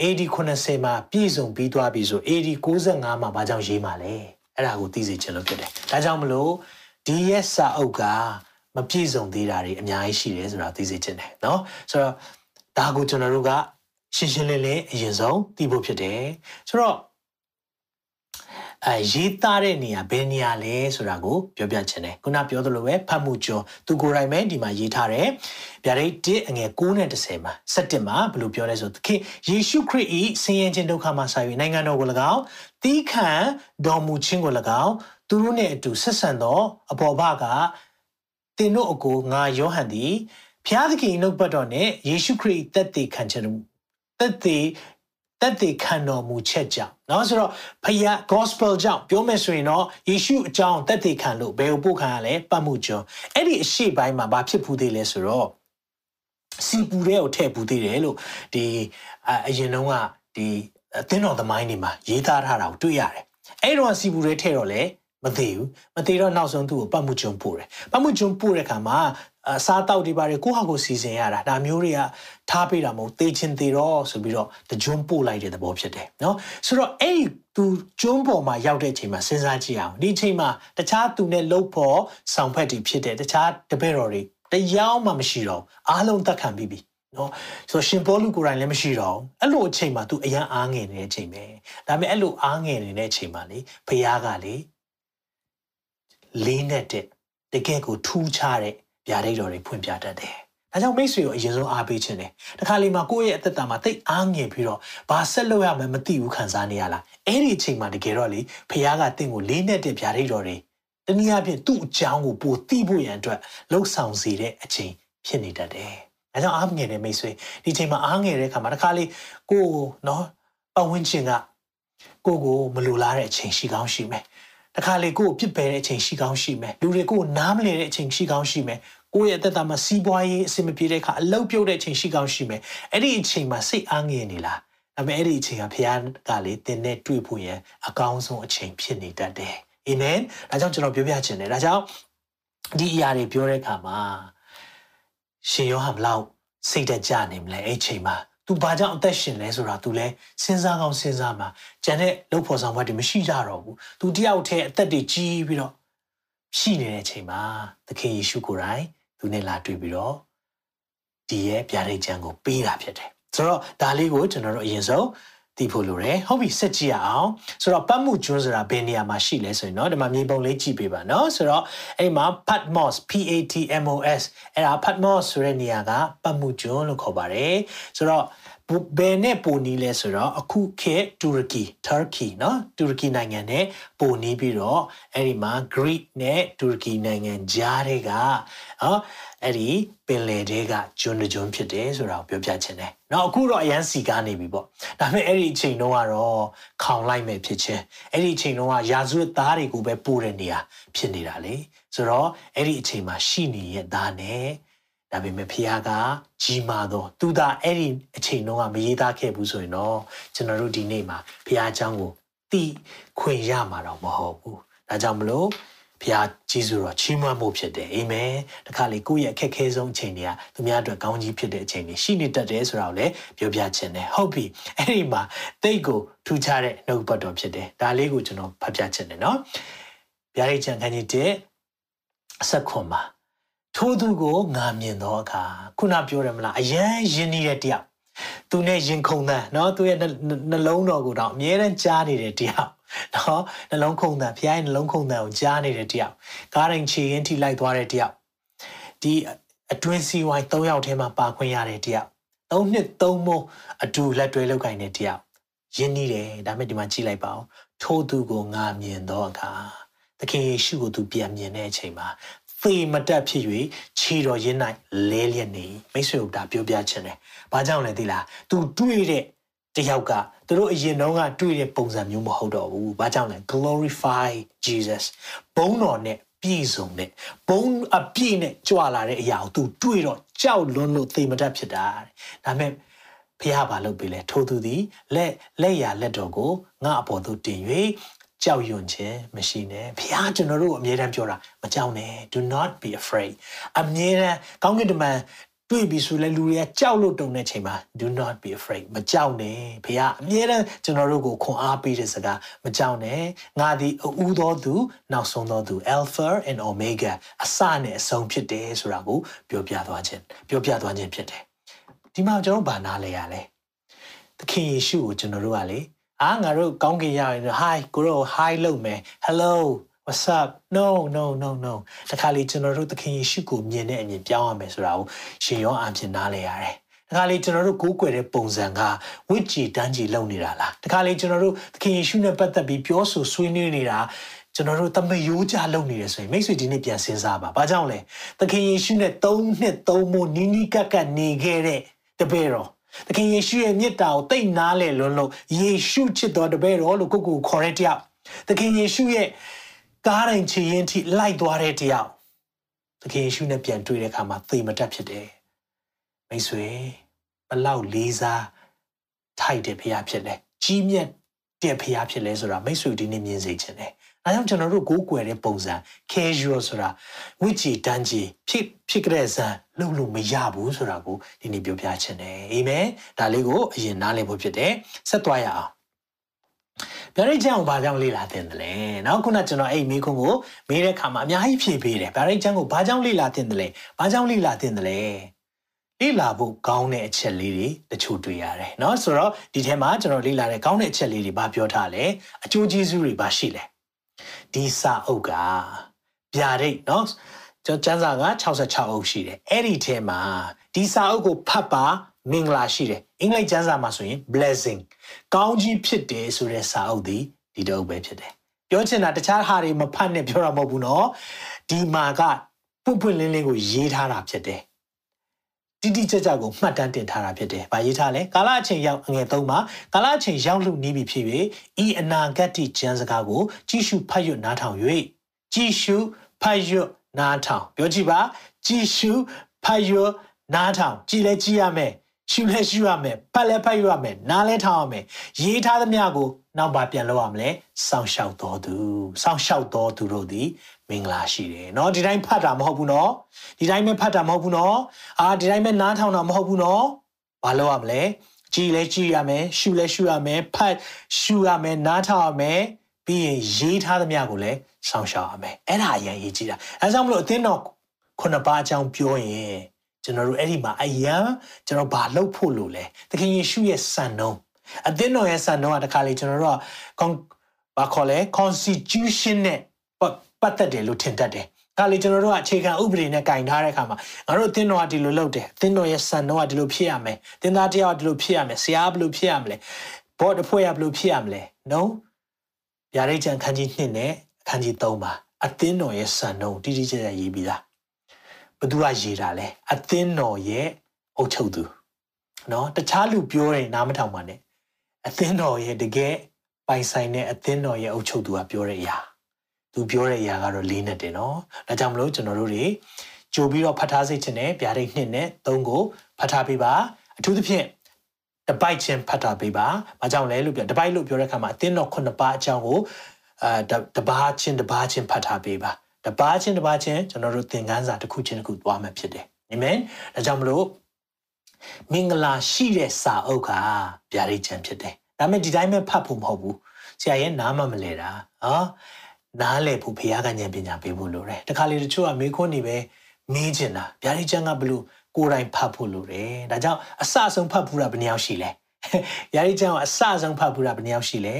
Speaker 1: AD 80မှာပြည့်စုံပြီးသွားပြီဆို AD 95မှာဘာကြောင့်ရေးမှာလဲ။အဲ့ဒါကိုသိစေချင်လို့ဖြစ်တယ်။ဒါကြောင့်မလို့ဒီရဲ့စာအုပ်ကမပြည့်စုံသေးတာတွေအများကြီးရှိတယ်ဆိုတာသိစေချင်တယ်နော်။ဆိုတော့ဒါကိုကျွန်တော်တို့က ရှင်းရှင်းလင်းလင်းအရင်ဆုံးသိဖို့ဖြစ်တယ်။ဆိုတော့အဲရေးသားတဲ့နေရာဘယ်နေရာလဲဆိုတာကိုပြောပြချင်တယ်ခုနပြောသလိုပဲဖတ်မှုကျော်သူကိုယ်တိုင်ပဲဒီမှာရေးထားတယ်ဗျာဒိတ်1အငယ်9နဲ့10မှာ7မှာဘယ်လိုပြောလဲဆိုသခင်ယေရှုခရစ်ဤဆင်းရဲခြင်းဒုက္ခမှဆာ၍နိုင်ငံတော်ကို၎င်းတီးခံတော်မူခြင်းကို၎င်းသူတို့နဲ့အတူဆက်ဆံသောအပေါ်ဘကသင်တို့အကိုငါယောဟန်သည်ဖျားသခင်နှုတ်ပတ်တော်နဲ့ယေရှုခရစ်တက်တည်ခံခြင်း တက်တည်တက်တည်ခံတော်မူချက်ကြောင့်เนาะဆိုတော့ဖခင် gospel ကြောင့်ပြောမယ်ဆိုရင်တော့ယေရှုအကြောင်းတက်တည်ခံလို့ဘယ်ကိုပို့ခံရလဲပတ်မှုကျော်အဲ့ဒီအရှိပိုင်းမှာဘာဖြစ်ဘူးသေးလဲဆိုတော့စီပူတဲ့ကိုထည့်ပူသေးတယ်လို့ဒီအရင်တုန်းကဒီအသင်းတော်သမိုင်းတွေမှာရေးသားထားတာကိုတွေ့ရတယ်အဲ့တော့စီပူတဲ့ထည့်တော့လေ မသေးဘူးမသေးတော့နောက်ဆုံးသူ့ကိုပတ်မှုကျုံပို့တယ်ပတ်မှုကျုံပို့တဲ့ခါမှာအစားတောက်တွေပါတယ်ကိုဟာကိုစီစဉ်ရတာဒါမျိုးတွေကထားပေးတာမဟုတ်သေချင်းသေးတော့ဆိုပြီးတော့တကြွန်းပို့လိုက်တဲ့သဘောဖြစ်တယ်နော်ဆိုတော့အဲ့သူကျွန်းပေါ်မှာရောက်တဲ့အချိန်မှာစဉ်းစားကြည့်အောင်ဒီအချိန်မှာတခြားသူနဲ့လှုပ်ဖို့ဆောင်ဖက်တွေဖြစ်တဲ့တခြားတပည့်တော်တွေတရားမှမရှိတော့အားလုံးတတ်ခံပြီးပြီနော်ဆိုတော့ရှင်ပေါလုကိုယ်တိုင်လည်းမရှိတော့အဲ့လိုအချိန်မှာ तू အရန်အားငယ်နေတဲ့အချိန်ပဲဒါပေမဲ့အဲ့လိုအားငယ်နေတဲ့အချိန်မှာလေဖခင်ကလေ လေးနဲ့တဲ့တကယ်ကိုထူးခြားတဲ့ဗျာဒိတ်တော်တွေဖွင့်ပြတတ်တယ်။ဒါကြောင့်မိတ်ဆွေကိုအရင်ဆုံးအားပေးခြင်းတယ်။တခါလေမှာကိုယ့်ရဲ့အသက်တာမှာတိတ်အားငယ်ပြီးတော့ဘာဆက်လုပ်ရမှန်းမသိဘူးခံစားနေရလား။အဲ့ဒီအချိန်မှာတကယ်တော့လေဖခင်ကတင့်ကိုလေးနဲ့တဲ့ဗျာဒိတ်တော်တွေတနည်းအားဖြင့်သူ့အကြောင်းကိုပိုသိဖို့ရန်အတွက်လှုပ်ဆောင်စေတဲ့အချိန်ဖြစ်နေတတ်တယ်။ဒါကြောင့်အားငယ်တဲ့မိတ်ဆွေဒီချိန်မှာအားငယ်တဲ့အခါမှာတခါလေကိုယ်နော်ပတ်ဝန်းကျင်ကကိုကိုမလိုလားတဲ့အချိန်ရှိကောင်းရှိမယ်။ တခါလေကိုကိုပြစ်ပယ်တဲ့အချိန်ရှိကောင်းရှိမယ်။လူတွေကိုနားမလည်တဲ့အချိန်ရှိကောင်းရှိမယ်။ကိုယ့်ရဲ့အသက်တာမှာစီးပွားရေးအဆင်မပြေတဲ့အခါအလုပ်ပြုတ်တဲ့အချိန်ရှိကောင်းရှိမယ်။အဲ့ဒီအချိန်မှာစိတ်အားငယ်နေလား။ဒါပေမဲ့အဲ့ဒီအချိန်ကဖခင်ကလေတင်းနဲ့တွေ့ဖို့ရန်အကောင်းဆုံးအချိန်ဖြစ်နေတတ်တယ်။အာမင်။ဒါကြောင့်ကျွန်တော်ပြောပြချင်တယ်။ဒါကြောင့်ဒီအရာတွေပြောတဲ့အခါမှာရှင်ယောဟန်ဘလောက်စိတ်တကြနေမလဲအဲ့ချိန်မှာ तू ဘာကြောင့်အသက်ရှင်လဲဆိုတာ तू လဲစဉ်းစားကောင်းစဉ်းစားမှာကျန်တဲ့လုပ်ဖို့ဆောင်ဘက်တွေမရှိကြတော့ဘူး तू တယောက်တည်းအသက်တွေကြီးပြီးတော့ရှိနေတဲ့အချိန်မှာသခင်ယေရှုကိုယ်တိုင်သူနဲ့လာတွေ့ပြီးတော့ဒီရဲ့ဗျာဒိတ်ချံကိုပေးတာဖြစ်တယ်ဆိုတော့ဒါလေးကိုကျွန်တော်တို့အရင်ဆုံး သိဖို့လိုတယ်ဟုတ်ပြီဆက်ကြည့်ရအောင်ဆိုတော့ပတ်မှုကျွန်းဆိုတာဘယ်နေရာမှာရှိလဲဆိုရင်เนาะဒီမှာမြေပုံလေးကြည့်ပေးပါเนาะဆိုတော့အဲ့မှာ Patmos P A T M O S အဲ့ဒါ Patmos ဆိုတဲ့နေရာကပတ်မှုကျွန်းလို့ခေါ်ပါတယ်ဆိုတော့ ဘယ်နဲ့ပိုနီးလဲဆိုတော့အခုခေတ်တူရကီ Turkey เนาะတူရကီနိုင်ငံနဲ့ပိုနီးပြီးတော့အဲ့ဒီမှာ Greek နဲ့တူရကီနိုင်ငံကြားတွေကဟောအဲ့ဒီပင်လယ်တွေကကျွန်းကျွန်းဖြစ်တယ်ဆိုတာကိုပြောပြချင်တယ်။နောက်အခုတော့အရန်စီကားနေပြီပေါ့။ဒါပေမဲ့အဲ့ဒီအချိန်တုန်းကတော့ခေါင်လိုက်မဲ့ဖြစ်ချင်းအဲ့ဒီအချိန်တုန်းကရာဇဝတ်သားတွေကိုပဲပို့တဲ့နေရာဖြစ်နေတာလေ။ဆိုတော့အဲ့ဒီအချိန်မှာရှိနေရဲ့သားနဲ့ ဒါပေမဲ့ဖခင်ကကြီးမားသောသူသာအဲ့ဒီအချိန်တုန်းကမရေးသားခဲ့ဘူးဆိုရင်တော့ကျွန်တော်တို့ဒီနေ့မှာဖခင်အကြောင်းကိုသိခွင့်ရမှာတော့မဟုတ်ဘူး။ဒါကြောင့်မလို့ဖခင်ကြီးစုတော်ချီးမွမ်းမှုဖြစ်တယ်အာမင်တခါလေကိုယ့်ရဲ့အခက်ခဲဆုံးအချိန်တွေကသူများအတွက်ကောင်းကြီးဖြစ်တဲ့အချိန်တွေရှိနေတတ်တယ်ဆိုတာကိုလည်းပြောပြချင်တယ်ဟုတ်ပြီအဲ့ဒီမှာတိတ်ကိုထူခြားတဲ့နှုတ်ပတ်တော်ဖြစ်တယ်ဒါလေးကိုကျွန်တော်ဖတ်ပြချင်တယ်နော်ဗျာဒိတ်ချန်ခန်းကြီး1ဆက်ခွန်မှာ ထိုးသူကိုငါမြင်တော့အခါခုနပြောတယ်မလားအရန်ရင်းနေတဲ့တယောက်သူနဲ့ရင်ခုန်တဲ့เนาะသူရဲ့နှလုံးတော်ကိုတော့အမြဲတမ်းကြားနေတဲ့တယောက်နော်နှလုံးခုန်တဲ့ဖခင်ရဲ့နှလုံးခုန်တဲ့ကိုကြားနေတဲ့တယောက်ကားရင်ချီရင်ထိလိုက်သွားတဲ့တယောက်ဒီအတွင်းစီဝိုင်း၃ယောက်ထဲမှာပါခွင့်ရတဲ့တယောက်၃နှစ်၃မိုးအတူလက်တွဲလုပ်ကိုင်တဲ့တယောက်ယဉ်နေတယ်ဒါမဲ့ဒီမှာကြည့်လိုက်ပါဦးထိုးသူကိုငါမြင်တော့အခါသခင်ယေရှုကိုသူပြန်မြင်တဲ့အချိန်မှာ သေမတက်ဖြစ်၍ခြေတော်ရင်း၌လဲလျက်နေမိတ်ဆွေတို့ဒါပြောပြချင်တယ်။ဘာကြောင့်လဲသိလား။ तू တွေ့တဲ့တယောက်ကသူတို့အရင်တုန်းကတွေ့တဲ့ပုံစံမျိုးမဟုတ်တော့ဘူး။ဘာကြောင့်လဲ glorify Jesus ဘုန်းတော်နဲ့ပြည့်စုံတဲ့ဘုံအပြည့်နဲ့ကြွလာတဲ့အရာကို तू တွေ့တော့ကြောက်လွန်းလို့သေမတတ်ဖြစ်တာ။ဒါမဲ့ဖះဘာလုပ်ပြီလဲထိုသူသည်လက်လက်ရလက်တော်ကိုငါအပေါ်သို့တင်၍ ကြောက်ရွံ့ခြင်းမရှိနဲ့ဖះကျွန်တော်တို့အမြဲတမ်းပြောတာမကြောက်နဲ့ do not be afraid အမြဲတမ်းကောင်းကင်တမန်တွေ့ပြီဆိုလဲလူတွေကကြောက်လို့တုန်တဲ့ချိန်မှာ do not be afraid မကြောက်နဲ့ဖေကအမြဲတမ်းကျွန်တော်တို့ကိုခွန်အားပေးတဲ့စကားမကြောက်နဲ့ငါဒီအဦးသောသူနောက်ဆုံးသောသူ alpha and omega အစနဲ့အဆုံးဖြစ်တယ်ဆိုတာကိုပြောပြသွားခြင်းပြောပြသွားခြင်းဖြစ်တယ်ဒီမှာကျွန်တော်ဗာနာလဲရလဲသခင်ယေရှုကိုကျွန်တော်တို့ကလေ အာငါတို့ကောင်းကင်ရရင် hi ကိုတို့ hi လုပ်မယ် hello what's up no no no no တခါလေကျွန်တော်တို့သခင်ယေရှုကိုမြင်တဲ့အမြင်ပြောင်းရမယ်ဆိုတာကိုရှင်ရောအပြင်နားလဲရတယ်တခါလေကျွန်တော်တို့ကိုးကွယ်တဲ့ပုံစံကဝိကြည်တန်းကြည်လုပ်နေတာလားတခါလေကျွန်တော်တို့သခင်ယေရှုနဲ့ပတ်သက်ပြီးပြောဆိုဆွေးနွေးနေတာကျွန်တော်တို့တမယိုးကြလုပ်နေတယ်ဆိုရင်မိတ်ဆွေဒီနေ့ပြန်စဉ်းစားပါ။ဘာကြောင့်လဲ။သခင်ယေရှုနဲ့၃နှစ်၃မိုးနီးနီးကပ်ကပ်နေခဲ့တဲ့တပည့်တော် သခင်ယေရှုရဲ့မြတ်တာကိုသိနာလေလွန်းလို့ယေရှုချစ်တော်တပည့်တော်လို့ကိုကိုခေါ်တဲ့တယောက်သခင်ယေရှုရဲ့ကားတိုင်းချီရင်ထိလိုက်သွားတဲ့တယောက်သခင်ယေရှုနဲ့ပြန်တွေ့တဲ့အခါမှာသေမတတ်ဖြစ်တယ်မိတ်ဆွေဘလောက်လေးစားထိုက်တဲ့ဖရားဖြစ်လဲကြီးမြတ်တဲ့ဖရားဖြစ်လဲဆိုတာမိတ်ဆွေဒီနေ့မြင်စေချင်တယ် ဒါကြောင့်ကျွန်တော်တို့ကိုးကွယ်တဲ့ပုံစံ casual ဆိုတာဝိကြီးတန်းကြီးဖြစ်ဖြစ်ကြတဲ့စံလုံလို့မရဘူးဆိုတာကိုဒီနေ့ပြောပြချင်တယ်အာမင်ဒါလေးကိုအရင်နားလည်ဖို့ဖြစ်တယ်ဆက်သွားရအောင်ဗျာဒိတ်ကျမ်းကိုဘာကြောင့်လေ့လာသင်တယ်လဲ။နောက်ခုနကျွန်တော်အဲ့မိခုံးကိုမေးတဲ့ခါမှာအများကြီးဖြေပေးတယ်။ဗျာဒိတ်ကျမ်းကိုဘာကြောင့်လေ့လာသင်တယ်လဲ။ဘာကြောင့်လေ့လာသင်တယ်လဲ။လေ့လာဖို့ကောင်းတဲ့အချက်လေးတွေတချို့တွေ့ရတယ်။နော်ဆိုတော့ဒီထဲမှာကျွန်တော်လေ့လာတဲ့ကောင်းတဲ့အချက်လေးတွေဘာပြောထားလဲ။အကျိုးကျေးဇူးတွေဘာရှိလဲ။ ဒီစာအုပ်ကဗျာဒိတ်เนาะကျွန်ကျမ်းစာက66အုပ်ရှိတယ်အဲ့ဒီထဲမှာဒီစာအုပ်ကိုဖတ်ပါမင်္ဂလာရှိတယ်အင်္ဂလိပ်ကျမ်းစာမှာဆိုရင် blessing ကောင်းကြီးဖြစ်တယ်ဆိုတဲ့စာအုပ်ဒီဒီတော့ပဲဖြစ်တယ်ပြောချင်တာတခြားဟာတွေမဖတ်နဲ့ပြောတာမဟုတ်ဘူးเนาะဒီမှာကပွန့်ပွန့်လင်းလင်းကိုရေးထားတာဖြစ်တယ် တိတိကျကျကိုမှတ်တမ်းတင်ထားတာဖြစ်တယ်။ဗာရေးထားလဲကာလအချိန်ရောက်ငွေသုံးမှာကာလအချိန်ရောက်လို့နီးပြီဖြစ်၍ဤအနာဂတ်တိကျမ်းစကားကိုကြည့်ရှုဖတ်ရနားထောင်၍ကြည့်ရှုဖတ်ရနားထောင်ပြောကြည့်ပါကြည့်ရှုဖတ်ရနားထောင်ကြည်လဲကြည်ရမယ်ရှုလဲရှုရမယ်ဖတ်လဲဖတ်ရမယ်နားလဲထောင်ရမယ်ရေးထားသမျှကိုနောက်ပါပြန်လုပ်ရမလဲစောင့်ရှောက်တော်သူစောင့်ရှောက်တော်သူတို့သည် မင်္ဂလာရှိတယ်เนาะဒီတိုင်းဖတ်တာမဟုတ်ဘူးเนาะဒီတိုင်းပဲဖတ်တာမဟုတ်ဘူးเนาะအာဒီတိုင်းပဲနားထောင်တာမဟုတ်ဘူးเนาะဘာလုပ်ရမလဲကြည်လဲကြည်ရမယ်ရှုလဲရှုရမယ်ဖတ်ရှုရမယ်နားထောင်ရမယ်ပြီးရင်ရေးထားသမျှကိုလည်းစောင့်ရှောက်ရမယ်အဲ့ဒါအရင်ရေးကြည့်တာအဲကြောင့်မလို့အသင်းတော်ခုနှစ်ပါးအကြောင်းပြောရင်ကျွန်တော်တို့အဲ့ဒီမှာအယံကျွန်တော်ဘာလုပ်ဖို့လို့လဲသခင်ယေရှုရဲ့စံနှုန်းအသင်းတော်ရဲ့စံနှုန်းကတခါလေကျွန်တော်တို့ကဘာခေါ်လဲ constitution နဲ့ ပတ်သက်တယ်လို့ထင်တတ်တယ်ဒါလေကျွန်တော်တို့ကအခြေခံဥပဒေနဲ့ကင်ထားတဲ့အခါမှာငါတို့အသင်းတော်ကဒီလိုလုပ်တယ်အသင်းတော်ရဲ့စံတော်ကဒီလိုဖြစ်ရမယ်သင်သားတရားကဒီလိုဖြစ်ရမယ်ဆရာကဘယ်လိုဖြစ်ရမလဲဘော့တစ်ဖွဲ့ကဘယ်လိုဖြစ်ရမလဲ no ဗျာဒိတ်ကျန်ခန်းကြီး1နဲ့အခန်းကြီး3ပါအသင်းတော်ရဲ့စံတော်တိတိကျကျရေးပြီးသားဘသူကရေးတာလဲအသင်းတော်ရဲ့အုပ်ချုပ်သူเนาะတခြားလူပြောရင်နားမထောင်ပါနဲ့အသင်းတော်ရဲ့တကယ်ပိုင်ဆိုင်တဲ့အသင်းတော်ရဲ့အုပ်ချုပ်သူကပြောတဲ့အရာ သူပြောတဲ့အရာကတော့လေးနဲ့တင်နော်ဒါကြောင့်မလို့ကျွန်တော်တို့တွေကြိုပြီးတော့ဖတ်ထားစိတ်ချင်တဲ့ဗျာဒိတ်နှစ်နဲ့သုံးကိုဖတ်ထားပေးပါအထူးသဖြင့်တပိုက်ချင်းဖတ်ထားပေးပါ။ဘာကြောင့်လဲလို့ပြောတပိုက်လို့ပြောတဲ့အခါမှာအသင်းတော်ခုနှစ်ပါးအကြောင်းကိုအာတပါးချင်းတပါးချင်းဖတ်ထားပေးပါ။တပါးချင်းတပါးချင်းကျွန်တော်တို့သင်ခန်းစာတစ်ခုချင်းတစ်ခုသွားမှဖြစ်တယ်။အာမင်။ဒါကြောင့်မလို့မင်္ဂလာရှိတဲ့စာအုပ်ကဗျာဒိတ်ချံဖြစ်တယ်။ဒါပေမဲ့ဒီတိုင်းပဲဖတ်ဖို့မဟုတ်ဘူး။ဆရာရဲ့နားမမလဲတာ။ဟော နားလည်ဖို့ဘုရားကဉာဏ်ပညာပေးဖို့လိုတယ်တခါလေတချို့ကမေးခွန်းနေပဲမေးချင်တာဗျာဒိတ်ချမ်းကဘလို့ကိုယ်တိုင်ဖတ်ဖို့လိုတယ်ဒါကြောင့်အစဆုံးဖတ်ဖို့တာဘယ်နှယောက်ရှိလဲရာဒီချမ်းအစဆုံးဖတ်ဖို့တာဘယ်နှယောက်ရှိလဲ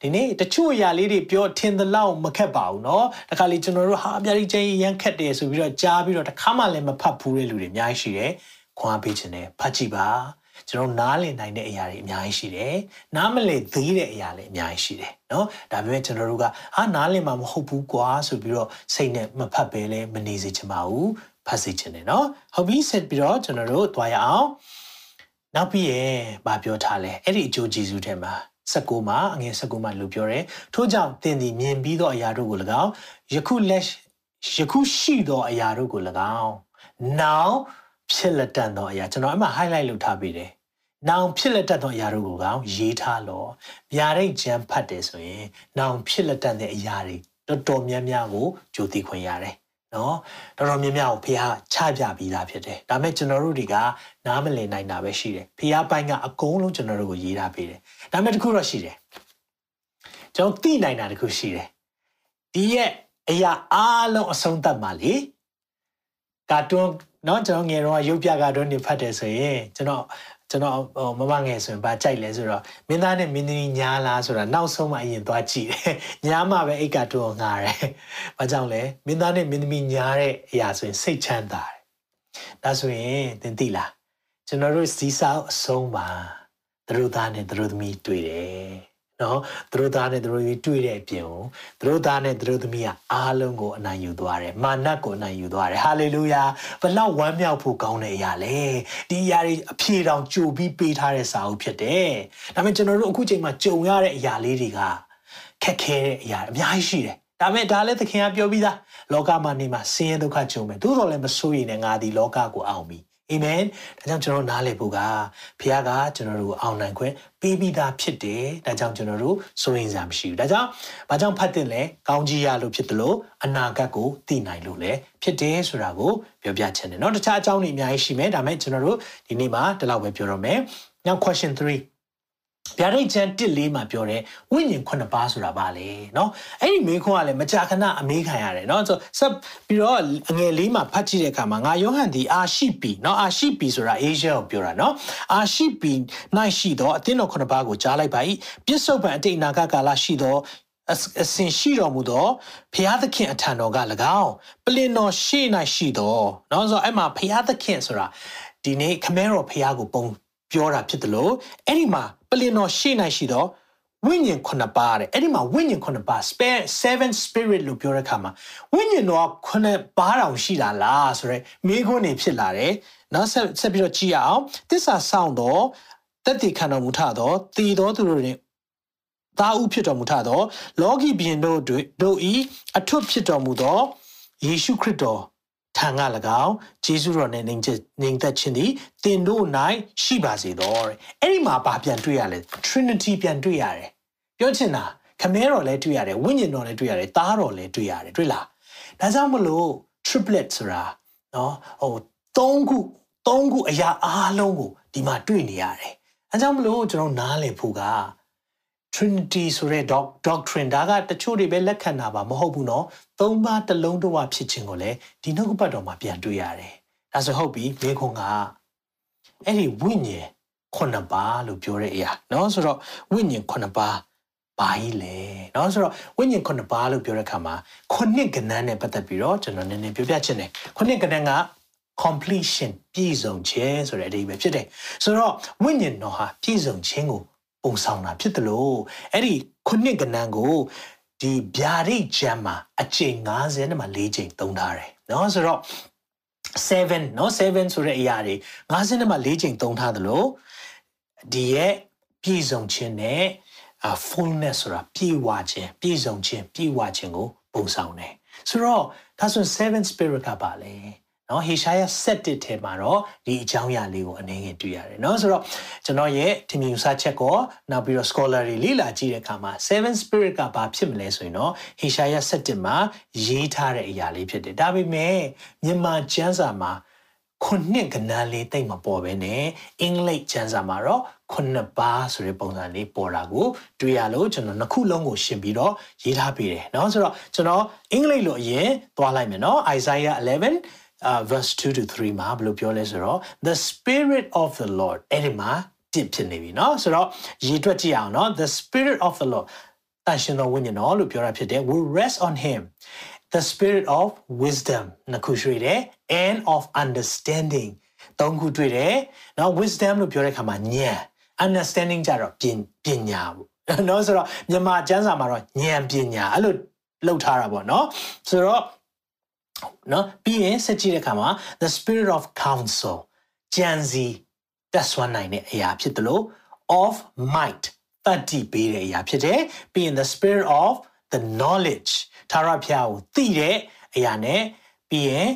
Speaker 1: ဒီနေ့တချို့အရာလေးတွေပြောထင်သလောက်မခက်ပါဘူးเนาะတခါလေကျွန်တော်တို့ဟာဗျာဒီချမ်းရန်ခက်တယ်ဆိုပြီးတော့ကြားပြီးတော့တခါမှလည်းမဖတ်ဘူးတဲ့လူတွေအများကြီးရှိတယ်ခွန်အားပေးခြင်းနဲ့ဖတ်ကြည့်ပါ ကျွန်တော်နားလည်နိုင်တဲ့အရာတွေအများကြီးရှိတယ်။နားမလည်သေးတဲ့အရာလည်းအများကြီးရှိတယ်နော်။ဒါပေမဲ့ကျွန်တော်တို့ကဟာနားလည်မှာမဟုတ်ဘူးကွာဆိုပြီးတော့စိတ်နဲ့မဖတ်ပဲလဲမနေစေချင်ပါဘူး။ဖတ်စေချင်တယ်နော်။ဟုတ်ပြီဆက်ပြီးတော့ကျွန်တော်တို့သွားရအောင်။နောက်ပြီးရင်ဗာပြောထားလဲအဲ့ဒီအကျိုးကျေးဇူးထဲမှာ19မှာအငယ်19မှာလို့ပြောတယ်ထို့ကြောင့်သင်သည်မြင်ပြီးသောအရာတို့ကို၎င်းယခုလက်ယခုရှိသောအရာတို့ကို၎င်းနောက်ဖြစ်လက်တန်သောအရာကျွန်တော်အမှ highlight လုပ်ထားပေးတယ် နောင်ဖြစ်လက်တတ်သောအရာတို့ကိုကောင်းရေးထားလော။ဗျာဒိတ်ကျမ်းဖတ်တယ်ဆိုရင် နောင်ဖြစ်လက်တတ်တဲ့အရာတွေတော်တော်များများကိုကြိုသိခွင့်ရတယ်။နော်တော်တော်များများကိုဖះချပြပြီးသားဖြစ်တယ်။ဒါပေမဲ့ကျွန်တော်တို့တွေကနားမလည်နိုင်တာပဲရှိတယ်။ဖះပိုင်းကအကုန်လုံးကျွန်တော်တို့ကိုရေးထားပေးတယ်။ဒါပေမဲ့တခုတော့ရှိတယ်။ကျွန်တော်သိနိုင်တာတခုရှိတယ်။ဒီရဲ့အရာအားလုံးအဆုံးသတ်ပါလေ။ကာတွန်းနော်ကျွန်တော်ငယ်တော့ရုပ်ပြကာတွန်းနေဖတ်တယ်ဆိုရင်ကျွန်တော် ကျွန်တော်ဟိုမမငယ်ဆိုရင်ဗာကြိုက်လဲဆိုတော့မင်းသားနဲ့မင်းသမီးညားလားဆိုတာနောက်ဆုံးမှအရင်သွားကြည့်တယ်ညားမှပဲအိတ်ကတော့ငားတယ်ဘာကြောင့်လဲမင်းသားနဲ့မင်းသမီးညားတဲ့အရာဆိုရင်စိတ်ချမ်းသာတယ်ဒါဆိုရင်သင်သိလားကျွန်တော်တို့စီးစားအဆုံးပါသူတို့သားနဲ့သူတို့သမီးတွေ့တယ် နော်သူတို့သားနဲ့သူတို့သမီးတွေ့တဲ့အပြင်ကိုသူတို့သားနဲ့သူတို့သမီးကအားလုံးကိုအနိုင်ယူသွားတယ်မာနကိုအနိုင်ယူသွားတယ်ဟာလေလုယာဘလောက်ဝမ်းမြောက်ဖို့ကောင်းတဲ့အရာလဲဒီအရာတွေအဖြေတောင်ကြိုပြီးပေးထားတဲ့စာအုပ်ဖြစ်တယ်ဒါပေမဲ့ကျွန်တော်တို့အခုချိန်မှာကြုံရတဲ့အရာလေးတွေကခက်ခဲတဲ့အရာအများကြီးရှိတယ်ဒါပေမဲ့ဒါလည်းသခင်ကပြောပြီးသားလောကမှာနေမှာဆင်းရဲဒုက္ခကြုံမယ်သို့တော်လည်းမစိုးရိမ်နဲ့ငါဒီလောကကိုအောင်ပြီ အာမင်ဒါကြောင့်ကျွန်တော်နားလည်ဖို့ကဘုရားကကျွန်တော်တို့အောင်နိုင်ခွင့်ပေးပြီးသားဖြစ်တယ်ဒါကြောင့်ကျွန်တော်တို့စိုးရင်စရာမရှိဘူးဒါကြောင့်ဘာကြောင့်ဖတ်တင်လဲကောင်းကြီးရလို့ဖြစ်တယ်လို့အနာဂတ်ကိုသိနိုင်လို့လည်းဖြစ်တယ်ဆိုတာကိုပြောပြချင်တယ်เนาะတခြားအကြောင်းတွေအများကြီးရှိမယ်ဒါပေမဲ့ကျွန်တော်တို့ဒီနေ့မှာဒီလောက်ပဲပြောတော့မယ်နောက် question 3 ဗျာဒိတ်ကျမ်းတစ်လေးမှာပြောတယ်ဝိညာဉ်ခုနှစ်ပါးဆိုတာပါလေเนาะအဲ့ဒီမေခွန်းကလည်းမကြာခဏအမေးခံရတယ်เนาะဆိုဆက်ပြီးတော့အငယ်လေးမှာဖတ်ကြည့်တဲ့အခါမှာငါယောဟန်ဒီအာရှိပီเนาะအာရှိပီဆိုတာအေရှကိုပြောတာเนาะအာရှိပီ၌ရှိတော့အသင်းတော်ခုနှစ်ပါးကိုကြားလိုက်ပါ၏ပြစ္ဆုတ်ပံအတိတ်နာဂကာလရှိတော့အစင်ရှိတော်မူသောဖျားသခင်အထံတော်က၎င်းပလင်တော်ရှေ့၌ရှိတော်เนาะဆိုတော့အဲ့မှာဖျားသခင်ဆိုတာဒီနေ့ခမဲတော်ဖျားကိုပုံပြောတာဖြစ်တယ်လို့အဲ့ဒီမှာ ပလင်တော်ရှေ့၌ရှိတော့ဝိညာဉ်ခုနှစ်ပါးတဲ့အဲ့ဒီမှာဝိညာဉ်ခုနှစ်ပါး spare seven spirit လို့ပြောတဲ့အခါမှာဝိညာဉ်တော်ခုနှစ်ပါးတောင်ရှိတာလားဆိုတော့မိခွန်းနေဖြစ်လာတယ်နောက်ဆက်ဆက်ပြီးတော့ကြည့်အောင်တစ္ဆာဆောင်တော့တက်တည်ခံတော်မူထသောတည်တော်သူတို့တွင်သားဥဖြစ်တော်မူထသောလောကီဘီရင်တို့တို့ဤအထွတ်ဖြစ်တော်မူသောယေရှုခရစ်တော် ထံက၎င်းဂျေဇုတော်နဲ့နိုင်နိုင်သက်ခြင်းသည်တင်တို့၌ရှိပါစေတော့တဲ့အဲ့ဒီမှာဘာပြန်တွေ့ရလဲ Trinity ပြန်တွေ့ရတယ်ပြောချင်တာခမဲတော်လည်းတွေ့ရတယ်ဝိညာဉ်တော်လည်းတွေ့ရတယ်သားတော်လည်းတွေ့ရတယ်တွေ့လားဒါကြောင့်မလို့ triplet ဆိုတာနော်ဟို၃ခု၃ခုအရာအားလုံးကိုဒီမှာတွေ့နေရတယ်အဲကြောင့်မလို့ကျွန်တော်နားလည်ဖို့က Trinity ဆိုတဲ့ doctrine ဒါကတချို့တွေပဲလက်ခံတာပါမဟုတ်ဘူးเนาะသုံးပါးတစ်လုံးတော့ဖြစ်ခြင်းကိုလည်းဒီနှုတ်ကပတ်တော်မှာပြန်တွေ့ရတယ်ဒါဆိုဟုတ်ပြီမိခွန်ကအဲ့ဒီဝိညာဉ်ခုနှစ်ပါးလို့ပြောတဲ့အရာเนาะဆိုတော့ဝိညာဉ်ခုနှစ်ပါးဘာကြီးလဲเนาะဆိုတော့ဝိညာဉ်ခုနှစ်ပါးလို့ပြောတဲ့အခါမှာခုနှစ်ကဏ္ဍနဲ့ပတ်သက်ပြီးတော့ကျွန်တော်နည်းနည်းပြောပြချင်တယ်ခုနှစ်ကဏ္ဍက completion ပြည့်စုံခြင်းဆိုတဲ့အဓိပ္ပာယ်ဖြစ်တယ်ဆိုတော့ဝိညာဉ်တော်ဟာပြည့်စုံခြင်းကို ပုံဆောင်တာဖြစ်တယ်လို့အဲ့ဒီခုနှစ်ကဏ္ဍကိုဒီဗျာဒိတ်ကျမ်းမှာအကျိန်90နဲ့မှ4ကျိန်သုံးထားတယ်เนาะဆိုတော့7เนาะ7ဆိုတဲ့အရာတွေ50နဲ့မှ4ကျိန်သုံးထားတယ်လို့ဒီရဲ့ပြည့်စုံခြင်းနဲ့ fullness ဆိုတာပြည့်ဝခြင်းပြည့်စုံခြင်းပြည့်ဝခြင်းကိုပုံဆောင်တယ်ဆိုတော့ဒါဆို7 spirit ကပါလေ နော်ဟေရှာယ7ထဲမှာတော့ဒီအကြောင်းအရာလေးကိုအနေငယ်တွေ့ရတယ်နော်ဆိုတော့ကျွန်တော်ရဲ့ထင်မြင်စချက်ကောနောက်ပြီးတော့ scholar တွေလေ့လာကြည့်တဲ့အခါမှာ7 spirit ကဘာဖြစ်မလဲဆိုရင်တော့ဟေရှာယ7မှာရေးထားတဲ့အရာလေးဖြစ်တယ်ဒါပေမဲ့မြန်မာကျမ်းစာမှာခုနှစ်ကဏ္ဍလေးတိတ်မပေါ်ပဲနဲ့အင်္ဂလိပ်ကျမ်းစာမှာတော့ခုနှစ်ပါးဆိုတဲ့ပုံစံလေးပေါ်တာကိုတွေ့ရလို့ကျွန်တော်နှစ်ခုလုံးကိုရှင်းပြီးတော့ရေးထားပေးတယ်เนาะဆိုတော့ကျွန်တော်အင်္ဂလိပ်လိုအရင်သွားလိုက်မယ်เนาะ Isaiah 11 uh, verse 2 to 3မှာဘယ်လိုပြောလဲဆိုတော့ the spirit of the lord အဲ့ဒီမှာတစ်ဖြစ်နေပြီเนาะဆိုတော့ရေးတွက်ကြည့်အောင်เนาะ the spirit of the lord တန်ရှင်တော်ဝိညာဉ်တော်လို့ပြောတာဖြစ်တယ် will rest on him the spirit of wisdom နှစ်ခုတွေ့တယ် and of understanding သုံးခုတွေ့တယ်เนาะ wisdom လို့ပြောတဲ့အခါမှာဉာဏ် understanding ကြတော့ပညာပေါ့เนาะဆိုတော့မြန်မာကျမ်းစာမှာတော့ဉာဏ်ပညာအဲ့လိုလောက်ထားတာပေါ့เนาะဆိုတော့ နော်ပြီးရင်ဆက်ကြည့်တဲ့အခါမှာ the spirit of counsel ကြံစီတက်ဆွမ်းနိုင်တဲ့အရာဖြစ်တယ်လို့ of might တတိပေးတဲ့အရာဖြစ်တယ်ပြီးရင် the spirit of the knowledge သာရဖျားကိုသိတဲ့အရာနဲ့ပြီးရင်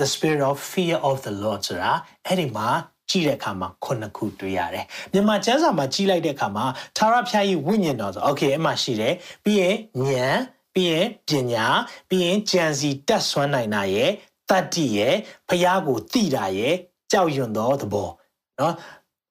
Speaker 1: the spirit of fear of the lord ဆိုတာအဲ့ဒီမှာကြည့်တဲ့အခါမှာခုနှစ်ခုတွေ့ရတယ်မြန်မာကျမ်းစာမှာကြီးလိုက်တဲ့အခါမှာသာရဖျားကြီးဝိညာဉ်တော်ဆို okay အမှရှိတယ်ပြီးရင်ဉာဏ် ပြီးရင်ပညာပြီးရင်ကြံစီတက်ဆွမ်းနိုင်တာရဲ့တတ္တိရဲ့ဖျားကိုတိတာရဲ့ကြောက်ရွံ့သောသဘောเนาะ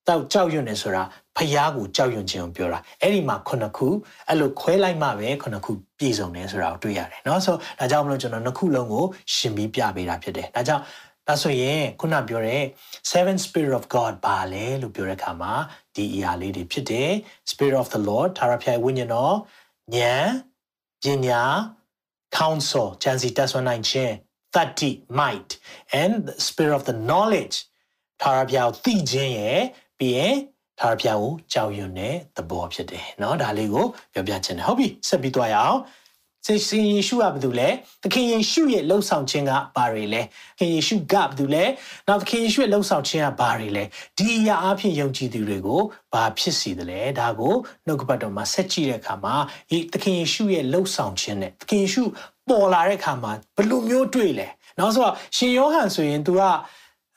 Speaker 1: တောက်ကြောက်ရွံ့နေဆိုတာဖျားကိုကြောက်ရွံ့ခြင်းကိုပြောတာအဲ့ဒီမှာခုနှစ်ခုအဲ့လိုခွဲလိုက်မှပဲခုနှစ်ခုပြည့်စုံတယ်ဆိုတာကိုတွေ့ရတယ်เนาะဆိုဒါကြောင့်မလို့ကျွန်တော်နှစ်ခုလုံးကိုရှင်းပြီးပြပေးတာဖြစ်တယ်ဒါကြောင့်ဒါဆိုရင်ခုနပြောတဲ့ seven spirit of god ဘာလဲလို့ပြောတဲ့အခါမှာဒီအရာလေးတွေဖြစ်တယ် spirit of the lord သာရဖျားဝိညာဉ်တော်ဉာဏ် ပညာ counsel ဉာဏ်စီတက်ဆွမ်းနိုင်ခြင်း thirty might and the spirit of the knowledge ထာဝရဘုရားကိုသိခြင်းရဲ့ပြီးရင်ထာဝရဘုရားကိုကြောက်ရွံ့တဲ့သဘောဖြစ်တယ်เนาะဒါလေးကိုပြောပြချင်တယ်ဟုတ်ပြီဆက်ပြီးသွားရအောင် စေရှင်ယေရှုကဘာလို့လဲသခင်ယေရှုရဲ့လှုပ်ဆောင်ခြင်းကဘာတွေလဲသခင်ယေရှုကဘာလို့လဲနောက်သခင်ယေရှုရဲ့လှုပ်ဆောင်ခြင်းကဘာတွေလဲဒီအရာအဖြစ်ယုံကြည်သူတွေကိုဘာဖြစ်စီတယ်လဲဒါကိုနှုတ်ကပတ်တော်မှာဆက်ကြည့်တဲ့အခါမှာဒီသခင်ယေရှုရဲ့လှုပ်ဆောင်ခြင်းနဲ့သခင်ယေရှုပေါ်လာတဲ့အခါမှာဘယ်လိုမျိုးတွေ့လဲနောက်ဆိုတော့ရှင်ယောဟန်ဆိုရင် तू က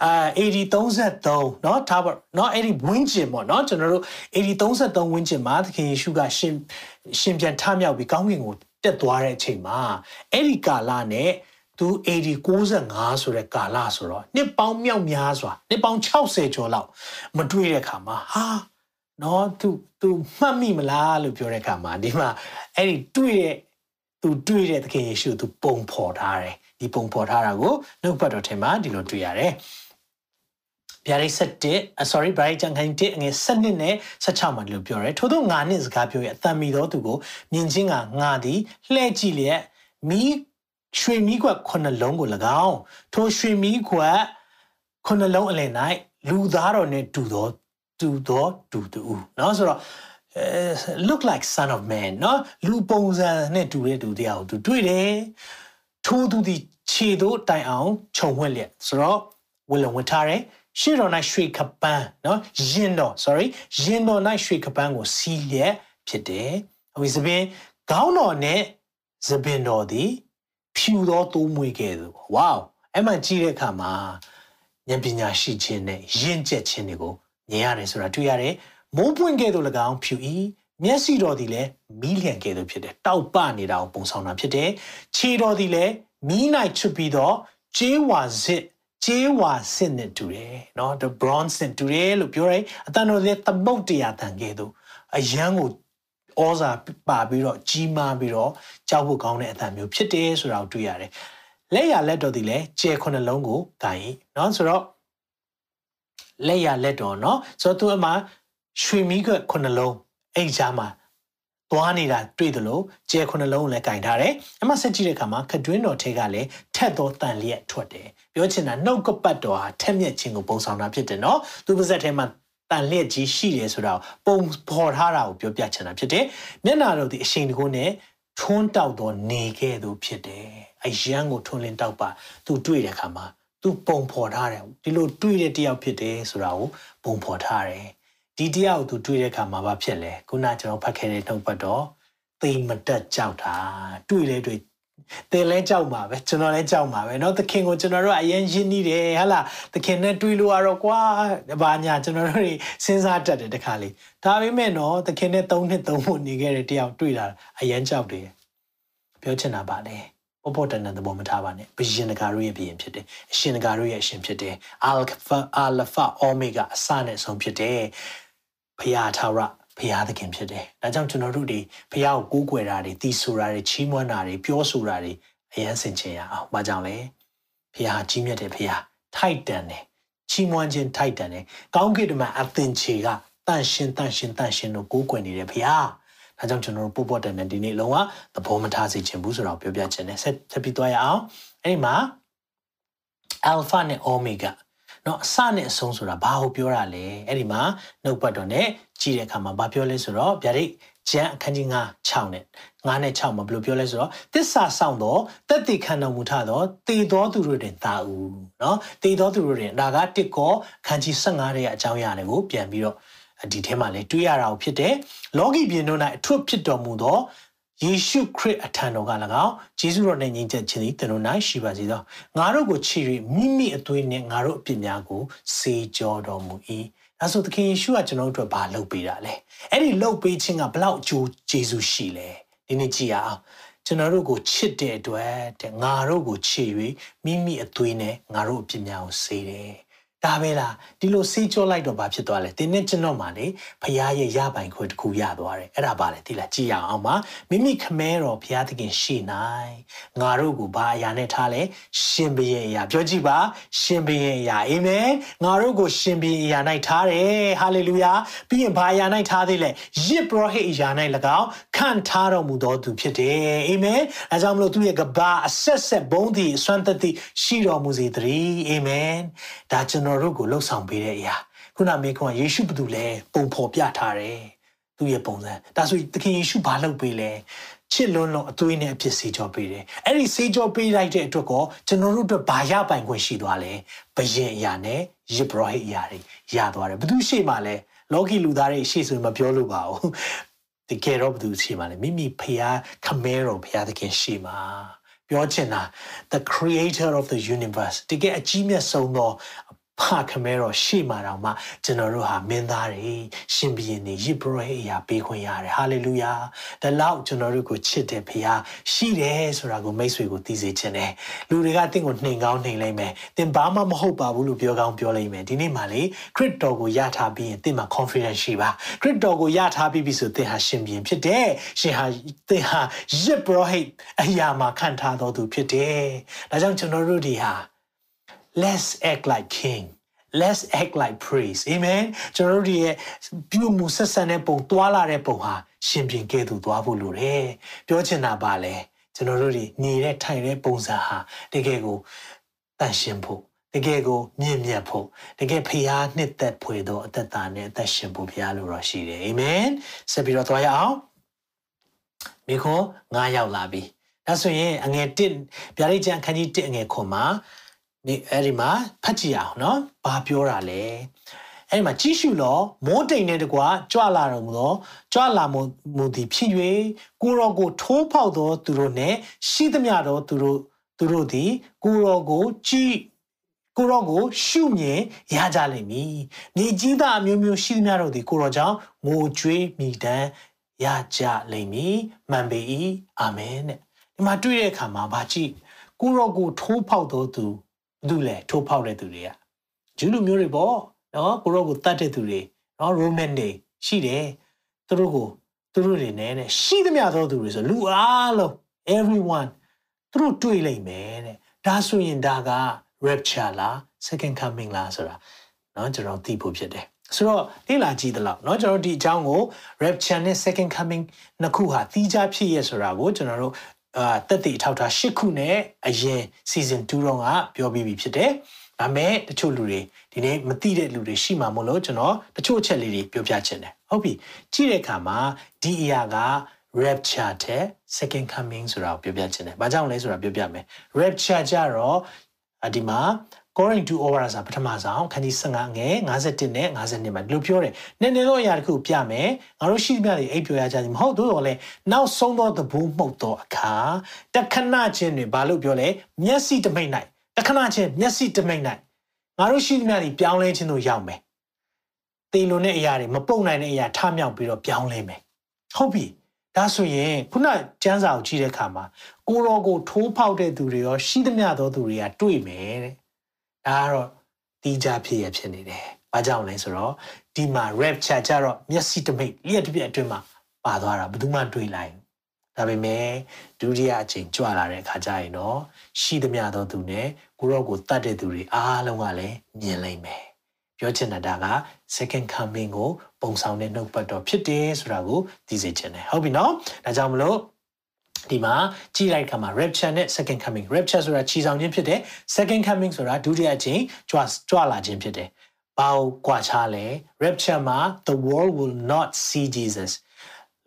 Speaker 1: အာ80 33เนาะဒါပေါ့เนาะအဲ့ဒီဝင်းကျင်ပေါ့เนาะကျွန်တော်တို့80 33ဝင်းကျင်မှာသခင်ယေရှုကရှင်ရှင်ပြန်ထမြောက်ပြီးကောင်းကင်ကို တက်သွားတဲ့အချိန်မှာအဲ့ဒီကာလနဲ့သူ80 95ဆိုတဲ့ကာလဆိုတော့နှစ်ပေါင်းမြောက်များစွာနှစ်ပေါင်း60ကျော်လောက်မတွေ့တဲ့ခါမှာဟာနော်သူသူမှတ်မိမလားလို့ပြောတဲ့ခါမှာဒီမှာအဲ့ဒီတွေ့တဲ့သူတွေ့တဲ့သခင်ယေရှုသူပုံဖော်ထားတယ်ဒီပုံဖော်ထားတာကိုနှုတ်ဘတ်တော်ထဲမှာဒီလိုတွေ့ရတယ် ဗျာဒိတ်7 sorry ဗျာဒိတ်ကျန်ခိုင်1အငယ်7နဲ့16မှာဒီလိုပြောရဲထို့သောငါနှင့်စကားပြောရဲ့အတန်မီသောသူကိုမြင်ချင်းကငါသည်လှဲ့ကြည့်လျက်မိရွှေမီးကွက်ခုနှစ်လုံးကို၎င်းထိုရွှေမီးကွက်ခုနှစ်လုံးအလယ်၌လူသားတော်နဲ့တူသောတူသောတူတူเนาะဆိုတော့ look like son of man เนาะလူပုံစံနဲ့တူတဲ့တူတရားကိုသူတွေ့တယ်ထိုးသူဒီခြေတို့တိုင်အောင်ခြုံဝှက်လျက်ဆိုတော့ဝလုံဝထားတယ် ရှေ့တော်၌ရွှေခပန်းနော်ရင်တော် sorry ရင်တော်၌ရွှေခပန်းကိုစီးလျက်ဖြစ်တယ်အခုသပင်ခေါင်းတော်နဲ့သပင်တော်သည်ဖြူသောသိုးမွေကဲ့သို့ဝေါအဲ့မှကြည့်တဲ့အခါမှာဉာဏ်ပညာရှိခြင်းနဲ့ရင့်ကျက်ခြင်းတွေကိုမြင်ရတယ်ဆိုတာတွေ့ရတယ်မိုးပွင့်ကဲ့သို့၎င်းဖြူဤမျက်စိတော်သည်လည်းမီးလျံကဲ့သို့ဖြစ်တယ်တောက်ပနေတာကိုပုံဆောင်တာဖြစ်တယ်ခြေတော်သည်လည်းမီး၌ချွတ်ပြီးတော့ကျေးဝါစစ် ကျေးဝါစစ်နဲ့တူတယ်เนาะ the bronze နဲ့တူတယ်လို့ပြောရဲအတန်တော်လည်းသမုတ်တရားတန်ကဲ့သို့အယံကိုဩဇာပါပြီးတော့ကြီးမားပြီးတော့ကြောက်ဖို့ကောင်းတဲ့အတန်မျိုးဖြစ်တယ်ဆိုတာကိုတွေ့ရတယ်လက်ရလက်တော်ဒီလည်းကျဲခုနှလုံးကိုဂိုင်းเนาะဆိုတော့လက်ရလက်တော်เนาะဆိုတော့သူအမှရွှေမီးကခုနှလုံးအဲ့ကြားမှာ သွားနေတာတွေ့တယ်လို့ကျဲခုနှလုံးကိုလည်းကင်ထားတယ်အမှဆက်ကြည့်တဲ့အခါမှာခတွင်းတော်ထဲကလည်းထက်သောတန်လျက်ထွက်တယ်ပြောချင်တာနှုတ်ကပတ်တော်ဟာထက်မြက်ခြင်းကိုပုံဆောင်တာဖြစ်တယ်နော်သူပါဇက်ထဲမှာတန်လျက်ကြီးရှိတယ်ဆိုတာပုံဖော်ထားတာကိုပြောပြချင်တာဖြစ်တယ်မျက်နာတော်ဒီအရှိန်တကုန်းနဲ့ထွန်းတောက်သောနေခဲ့သူဖြစ်တယ်အယံကိုထွန်းလင်းတောက်ပါသူတွေ့တဲ့အခါမှာသူပုံဖော်ထားတယ်ဒီလိုတွေ့တဲ့တယောက်ဖြစ်တယ်ဆိုတာကိုပုံဖော်ထားတယ် ဒီတရားကိုသူတွေ့တဲ့အခါမှာဘာဖြစ်လဲခုနကျွန်တော်ဖတ်ခဲ့တဲ့နှုတ်ပတ်တော့သိမတက်ကြောက်တာတွေ့လဲတွေ့တယ်လဲကြောက်မှာပဲကျွန်တော်လည်းကြောက်မှာပဲเนาะသခင်ကိုကျွန်တော်တို့အရင်ရင်းနှီးတယ်ဟာလားသခင်နဲ့တွေ့လို့ရတော့ကွာဘာညာကျွန်တော်တို့စဉ်းစားတတ်တယ်တခါလေးဒါပေမဲ့เนาะသခင်နဲ့၃နှစ်၃ဖို့နေခဲ့တဲ့တယောက်တွေ့လာအရင်ကြောက်တယ်ပြောချင်တာပါလေပေါ်ပေါ်တန်တန်သဘောမထားပါနဲ့ဘယင်တကာတို့ရဲ့ဘယင်ဖြစ်တယ်အရှင်တကာတို့ရဲ့အရှင်ဖြစ်တယ်အာလဖာအာလဖာအိုမီဂါအစနဲ့ဆုံးဖြစ်တယ် ဖရာထာဝရဖရာသခင်ဖြစ်တယ်။ဒါကြောင့်ကျွန်တော်တို့ဒီဖရာကိုကိုးကွယ်တာတွေတီးဆိုတာတွေချီးမွမ်းတာတွေပြောဆိုတာတွေအရင်ဆင်ခြင်ရအောင်။ဘာကြောင့်လဲ။ဖရာကြီးမြတ်တဲ့ဖရာထိုက်တန်တယ်။ချီးမွမ်းခြင်းထိုက်တန်တယ်။ကောင်းကင်တမန်အသင်ချေကတန့်ရှင်းတန့်ရှင်းတန့်ရှင်းတို့ကိုးကွယ်နေတဲ့ဖရာ။ဒါကြောင့်ကျွန်တော်တို့ပို့ပေါ်တယ်နဲ့ဒီနေ့လုံးဝသဘောမထားစေချင်ဘူးဆိုတော့ပြောပြချင်တယ်။ဆက်ဆက်ပြီးသွားရအောင်။အဲ့ဒီမှာ alpha နဲ့ omega နော်အစနဲ့အဆုံးဆိုတာဘာကိုပြောတာလဲအဲ့ဒီမှာနှုတ်ပတ်တော်နဲ့ကြည့်တဲ့အခါမှာဘာပြောလဲဆိုတော့ဗျာဒိတ်ကျမ်းအခန်းကြီး9 6နဲ့9နဲ့6မှာဘယ်လိုပြောလဲဆိုတော့တစ္ဆာဆောင်သောတက်တိခံတော်မူထသောတည်သောသူတို့တွင်သာဦးနော်တည်သောသူတို့တွင်ဒါကတစ်ကောခန်းကြီး15ရဲ့အကြောင်းအရာတွေကိုပြန်ပြီးတော့ဒီထဲမှာလည်းတွေးရတာကိုဖြစ်တယ်လောကီပြင်တို့၌အထွတ်ဖြစ်တော်မူသော ယေရှုခရစ်အထံတော်က၎င်းဂျေဇုတော်နဲ့ညီချက်ခြင်းသည်တင်တို့၌ရှိပါစေသောငါတို့ကိုချီ၍မိမိအသွေးနဲ့ငါတို့အပြစ်များကိုစေကြောတော်မူ၏ဒါဆိုသခင်ယေရှုကကျွန်တော်တို့အတွက်ဘာလုပ်ပေးတာလဲအဲ့ဒီလုပ်ပေးခြင်းကဘလောက်အကျိုးကျေးဇူးရှိလဲဒီနေ့ကြည့်ရအောင်ကျွန်တော်တို့ကိုချစ်တဲ့အတွက်တဲ့ငါတို့ကိုချစ်၍မိမိအသွေးနဲ့ငါတို့အပြစ်များကိုစေတယ် ဒါပဲလားဒီလိုစေးကြောလိုက်တော့ဘာဖြစ်သွားလဲတင်းနဲ့ကျွန်တော်မှလေဖရားရဲ့ရပိုင်ခွင့်တစ်ခုရသွားတယ်အဲ့ဒါပါလေဒီလားကြည်ရအောင်ပါမိမိခမဲတော်ဖရားသခင်ရှေ့၌ငါတို့ကိုဘာအရာနဲ့ထားလဲရှင်ဘရင်အရာပြောကြည့်ပါရှင်ဘရင်အရာအာမင်ငါတို့ကိုရှင်ဘရင်အရာ၌ထားတယ်ဟာလေလုယာပြီးရင်ဘာအရာ၌ထားသေးလဲယစ်ပရောဟိတ်အရာ၌၎င်းခံထားတော်မူတော်သူဖြစ်တယ်အာမင်အဲကြောင့်မလို့သူရဲ့ကဘာအဆက်ဆက်ဘုန်းတည်စွမ်းတည်ရှိတော်မူစေတည်းအာမင်ဒါကျွန်တော်တို့ကိုလှုပ်ဆောင်ပေးတဲ့အရာခုနမေခွန်ယေရှုဘသူလဲပုံဖော်ပြထားတယ်သူ့ရဲ့ပုံစံဒါဆိုသခင်ယေရှုဘာလုပ်ပေးလဲချစ်လွန်းလွန်းအသွေးနဲ့အဖြစ်စေကြောပေးတယ်အဲ့ဒီစေကြောပေးလိုက်တဲ့အတွက်ကောကျွန်တော်တို့အတွက်ဘာရပိုင်ခွင့်ရှိသွားလဲဘယင်အရာနဲ့ယေဘရဟိအရာတွေရသွားတယ်ဘသူရှိမှလဲလောကီလူသားတွေရှိဆိုရင်မပြောလို့ပါဘူးတကယ်တော့ဘသူရှိမှလဲမိမိဖျားခမဲတော်ဖျားသခင်ရှိမှာပြောချင်တာ the creator of the universe တကယ်အကြီးမြတ်ဆုံးသော ဖခမဲတော်ရှေ့မှာတော့မှကျွန်တော်တို့ဟာမင်းသားတွေရှင်ဘီရင်တွေယစ်ဘရဟိအရာပေးခွင့်ရတယ်ဟာလေလုယာဒါလောက်ကျွန်တော်တို့ကိုချစ်တဲ့ဖခင်ရှိတယ်ဆိုတာကိုမိတ်ဆွေကိုသိစေခြင်းတယ်လူတွေကတင့်ကိုနှိမ်ကောင်းနှိမ်လိုက်မယ်တင်ဘာမှမဟုတ်ပါဘူးလို့ပြောကောင်းပြောလိုက်မယ်ဒီနေ့မှလေခရစ်တော်ကိုယထားပြီးရင်တင့်မှာ confidence ရှိပါခရစ်တော်ကိုယထားပြီးပြီဆိုတင့်ဟာရှင်ဘီရင်ဖြစ်တယ်ရှင်ဟာတင့်ဟာယစ်ဘရဟိအရာမှာခံထားတော်သူဖြစ်တယ်ဒါကြောင့်ကျွန်တော်တို့ဒီဟာ let's act like king let's act like praise amen ကျွန်တော်တို့ရဲ့ပြုမှုဆက်ဆံတဲ့ပုံတွာလာတဲ့ပုံဟာရှင်ပြင်ကဲ့သို့သွားဖို့လိုတယ်ပြောချင်တာပါလေကျွန်တော်တို့ဒီနေတဲ့ထိုင်တဲ့ပုံစံဟာတကယ်ကိုတန်ရှင်းဖို့တကယ်ကိုမြင့်မြတ်ဖို့တကယ်ဖျားနှစ်သက်ဖွယ်သောအသက်တာနဲ့အသက်ရှင်ဖို့ဖျားလိုတော့ရှိတယ်အာမင်ဆက်ပြီးတော့သွားရအောင်မိခွန်း9ရောက်လာပြီဒါဆိုရင်အငယ်1ဗျာဒိတ်ကျန်ခန်းကြီး1အငယ်ခွန်မှာ ဒီအဲ့ဒီမှာဖတ်ကြည့်အောင်နော်ဘာပြောတာလဲအဲ့ဒီမှာကြည့်ရှုလောမိုးတိမ်နဲ့တကွာကြွလာတော်မူသောကြွလာမူသည်ဖြစ်၍ကိုရောကိုထိုးဖောက်သောသူတို့နဲ့ရှိသမျှသောသူတို့သူတို့သည်ကိုရောကိုကြည်ကိုရောကိုရှုမြင်ရကြလိမ့်မည်။မြေကြီးသားအမျိုးမျိုးရှိသမျှတို့သည်ကိုရောကြောင့်ငိုကြွေးမိတမ်းရကြလိမ့်မည်။မှန်ပေ၏။အာမင်တဲ့။ဒီမှာတွေ့တဲ့အခါမှာဗာကြည့်ကိုရောကိုထိုးဖောက်သောသူ ဘာလို့လဲထိုးဖောက်တဲ့သူတွေကဂျူးလူမျိုးတွေပေါ့နော်ကိုရောကိုတတ်တဲ့သူတွေနော်ရိုမန်တွေရှိတယ်သူတို့ကိုသူတို့တွေနဲ့တဲ့ရှိသမျှသောသူတွေဆိုလူအားလုံး everyone သူတို့တွေ့လိမ့်မယ်တဲ့ဒါဆိုရင်ဒါက rapture လား second coming လားဆိုတာเนาะကျွန်တော်သိဖို့ဖြစ်တယ်ဆိုတော့လေ့လာကြည့်သလောက်เนาะကျွန်တော်ဒီအကြောင်းကို rapture နဲ့ second coming နှစ်ခုဟာသီးခြားဖြစ်ရဆိုတာကိုကျွန်တော်တို့ အာတက်တည်အထောက်ထား၈ခုနဲ့အရင် season 2တော့ကပြောပြီးပြီဖြစ်တယ်။ဒါမဲ့တချို့လူတွေဒီနေ့မသိတဲ့လူတွေရှိမှာမို့လို့ကျွန်တော်တချို့အချက်လေးတွေပြောပြချင်တယ်။ဟုတ်ပြီ။ကြည့်တဲ့အခါမှာဒီအရာက rapture တဲ့ second coming ဆိုတာကိုပြောပြချင်တယ်။ဘာကြောင့်လဲဆိုတာပြောပြမယ်။ rapture ကြတော့ဒီမှာ Corin to over ဆိုတာပထမဆုံးခန်းကြီး15ငယ်51နဲ့52မှာဒီလိုပြောတယ်။နည်းနည်းတော့အရာတစ်ခုပြမယ်။ငါတို့ရှိသမျှတွေအိပ်ပျော်ရကြသည်မဟုတ်တော့လေနောက်ဆုံးသောသဘောမှုတ်သောအခါတခဏချင်းတွင်ဘာလို့ပြောလဲမျက်စိတမိတ်၌တခဏချင်းမျက်စိတမိတ်၌ငါတို့ရှိသမျှတွေပြောင်းလဲခြင်းတို့ရောက်မယ်။တေလွန်တဲ့အရာတွေမပုတ်နိုင်တဲ့အရာထမြောက်ပြီးတော့ပြောင်းလဲမယ်။ဟုတ်ပြီ။ဒါဆိုရင်ခုနကျမ်းစာကိုကြည့်တဲ့အခါမှာကိုရောကိုထိုးဖောက်တဲ့သူတွေရောရှိသမျှသောသူတွေကတွေ့မယ်တဲ့။ ဒါကတော့တီးကြဖြစ်ရဖြစ်နေတယ်။ဘာကြောင့်လဲဆိုတော့ဒီမှာ rapture ကြတော့မျက်စိတမိတ်လျက်တစ်ပြက်အတွင်းမှာပါသွားတာဘယ်သူမှတွေးလိုက်ဒါပေမဲ့ဒုတိယအချိန်ကြွလာတဲ့အခါကျရင်တော့ရှိသမျှသောသူနဲ့ကိုရောကိုတတ်တဲ့သူတွေအားလုံးကလည်းမြင်လိမ့်မယ်။ပြောချင်တာက second coming ကိုပုံဆောင်တဲ့နှုတ်ပတ်တော်ဖြစ်တယ်ဆိုတာကိုသိစေချင်တယ်။ဟုတ်ပြီနော်။ဒါကြောင့်မလို့ ဒီမှာကြည့်လိုက်ခါမှာ rapture နဲ့ second coming rapture ဆိုတာခြီဆောင်ခြင်းဖြစ်တယ် second coming ဆိုတာဒုတိယအချိန်ကြွကြွလာခြင်းဖြစ်တယ်ဘာကိုကြွားချလဲ rapture မှာ the world will not see Jesus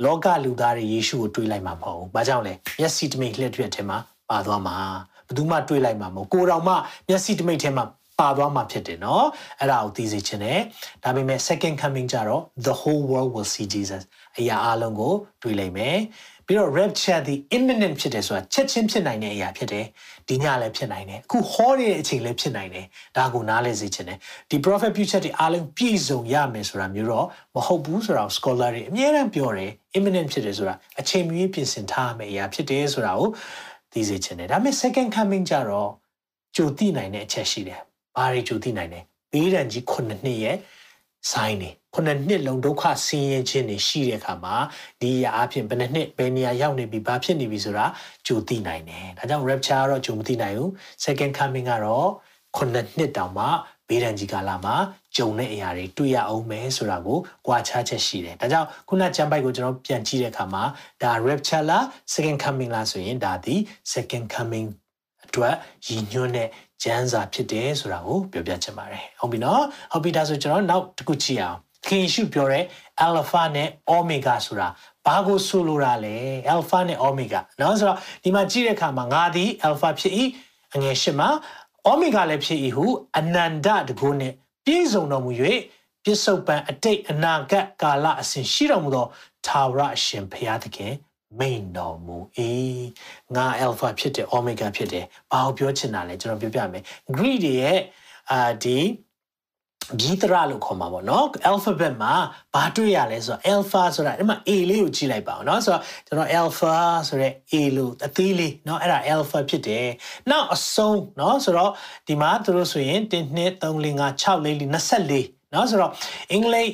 Speaker 1: လောကလူသားတွေယေရှုကိုတွေးလိုက်မှာမဟုတ်ဘူး။ဘာကြောင့်လဲ။မျက်စိတမိတ်လှည့်ထွက်ထဲမှာပါသွားမှာ။ဘယ်သူမှတွေးလိုက်မှာမဟုတ်။ကိုတော်မှမျက်စိတမိတ်ထဲမှာပါသွားမှာဖြစ်တယ်နော်။အဲ့ဒါကိုသိစေချင်တယ်။ဒါပေမဲ့ second coming ကြတော့ the whole world will see Jesus အရာအလုံးကိုတွေးလိုက်မယ်။ ပြီးတော့ rapture ဒီ imminent ဖြစ်တယ်ဆိုတာချက်ချင်းဖြစ်နိုင်တဲ့အရာဖြစ်တယ်ဒီညလည်းဖြစ်နိုင်တယ်အခုဟောနေတဲ့အချိန်လည်းဖြစ်နိုင်တယ်ဒါကိုနားလည်စေချင်တယ်ဒီ prophet ပြုချက်တွေအားလုံးပြည့်စုံရမယ်ဆိုတာမျိုးတော့မဟုတ်ဘူးဆိုတာကို scholar တွေအများအားပြောတယ် imminent ဖြစ်တယ်ဆိုတာအချိန်မီပြင်ဆင်ထားရမယ့်အရာဖြစ်တယ်ဆိုတာကိုသိစေချင်တယ်ဒါပေမဲ့ second coming ကြတော့ကြိုသိနိုင်တဲ့အချက်ရှိတယ်ဘာတွေကြိုသိနိုင်လဲဘေးဒဏ်ကြီး9နှစ်ရဲ့ ဆိုင်းနေခုနှစ်နှစ်လုံးဒုက္ခဆင်းရဲခြင်းတွေရှိတဲ့အခါမှာဒီအရာအဖြစ်ဘယ်နှစ်နှစ်ဘယ်နေရာရောက်နေပြီဘာဖြစ်နေပြီဆိုတာကြိုသိနိုင်တယ်။ဒါကြောင့် rapture ကတော့ကြိုမသိနိုင်ဘူး။ second coming ကတော့ခုနှစ်နှစ်တောင်မှဘေးဒဏ်ကြီးကာလမှာကြုံတဲ့အရာတွေတွေ့ရအောင်မယ်ဆိုတာကိုကြွားချချက်ရှိတယ်။ဒါကြောင့်ခုနကျမ်းပိုက်ကိုကျွန်တော်ပြန်ကြည့်တဲ့အခါမှာဒါ rapture လား second coming လားဆိုရင်ဒါဒီ second coming အတွက်ရည်ညွှန်းတဲ့ ကျမ်းစာဖြစ်တယ်ဆိုတာကိုပြောပြချင်ပါတယ်။ဟုတ်ပြီနော်။ဟုတ်ပြီဒါဆိုကျွန်တော်နောက်တစ်ခုကြည့်အောင်။ခင်ရှုပြောတဲ့ alpha နဲ့ omega ဆိုတာဘာကိုဆိုလိုတာလဲ alpha နဲ့ omega เนาะဆိုတော့ဒီမှာကြည့်တဲ့အခါမှာငါသည် alpha ဖြစ်၏အငယ်ရှမှာ omega လည်းဖြစ်၏ဟုအနန္တတကုနဲ့ပြည့်စုံတော်မူ၍ပြစ္ဆုတ်ပံအတိတ်အနာဂတ်ကာလအစဉ်ရှိတော်မူသောသာဝရအရှင်ဘုရားသခင် မိန်တော်မူ၏ငါ alpha ဖြစ်တယ် omega ဖြစ်တယ်ဘာကိုပြောချင်တာလဲကျွန်တော်ပြောပြမယ် Greek တွေရဲ့အာဒီဘီတရာလို့ခေါ်မှာပေါ့နော် alphabet မှာဘာတွေ့ရလဲဆိုတော့ alpha ဆိုတာအဲ့မှာ a လေးကိုကြည့်လိုက်ပါအောင်နော်ဆိုတော့ကျွန်တော် alpha ဆိုတဲ့ a လို့အသေးလေးနော်အဲ့ဒါ alpha ဖြစ်တယ်နောက်အဆုံးနော်ဆိုတော့ဒီမှာသူတို့ဆိုရင်1 2 3 4 5 6 4 24နော်ဆိုတော့အင်္ဂလိပ်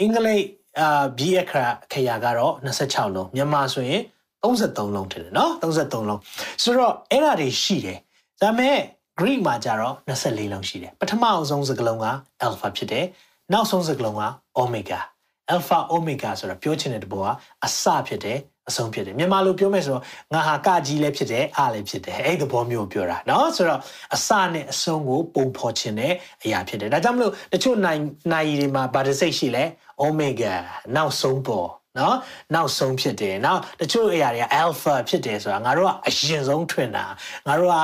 Speaker 1: အင်္ဂလိပ် အာဘီအခရာခရာကတော့26လုံးမြန်မာဆိုရင်33လုံးထင်တယ်နော်33လုံးဆိုတော့အဲ့ဒါတွေရှိတယ်ဒါပေမဲ့ Greek မှာကြတော့24လုံးရှိတယ်ပထမအဆုံးစကားလုံးက alpha ဖြစ်တယ်နောက်ဆုံးစကားလုံးက omega alpha omega ဆိုတာပြောချင်တဲ့တဘောကအစဖြစ်တယ် အဆုံးဖြစ်တယ်မြန်မာလိုပြောမယ်ဆိုတော့ငါဟာကကြီးလည်းဖြစ်တယ်အားလည်းဖြစ်တယ်အဲ့ဒီသဘောမျိုးပြောတာเนาะဆိုတော့အစနဲ့အဆုံးကိုပုံဖော်ခြင်းတဲ့အရာဖြစ်တယ်ဒါကြောင့်မလို့တချို့နိုင်နိုင်တွေမှာဗာတစိတ်ရှိလဲ omega နောက်ဆုံးပေါ်နော်နောက်ဆုံးဖြစ်တယ်နောက်တချို့အရာတွေက alpha ဖြစ်တယ်ဆိုတာငါတို့ကအရင်ဆုံးထွင်တာငါတို့က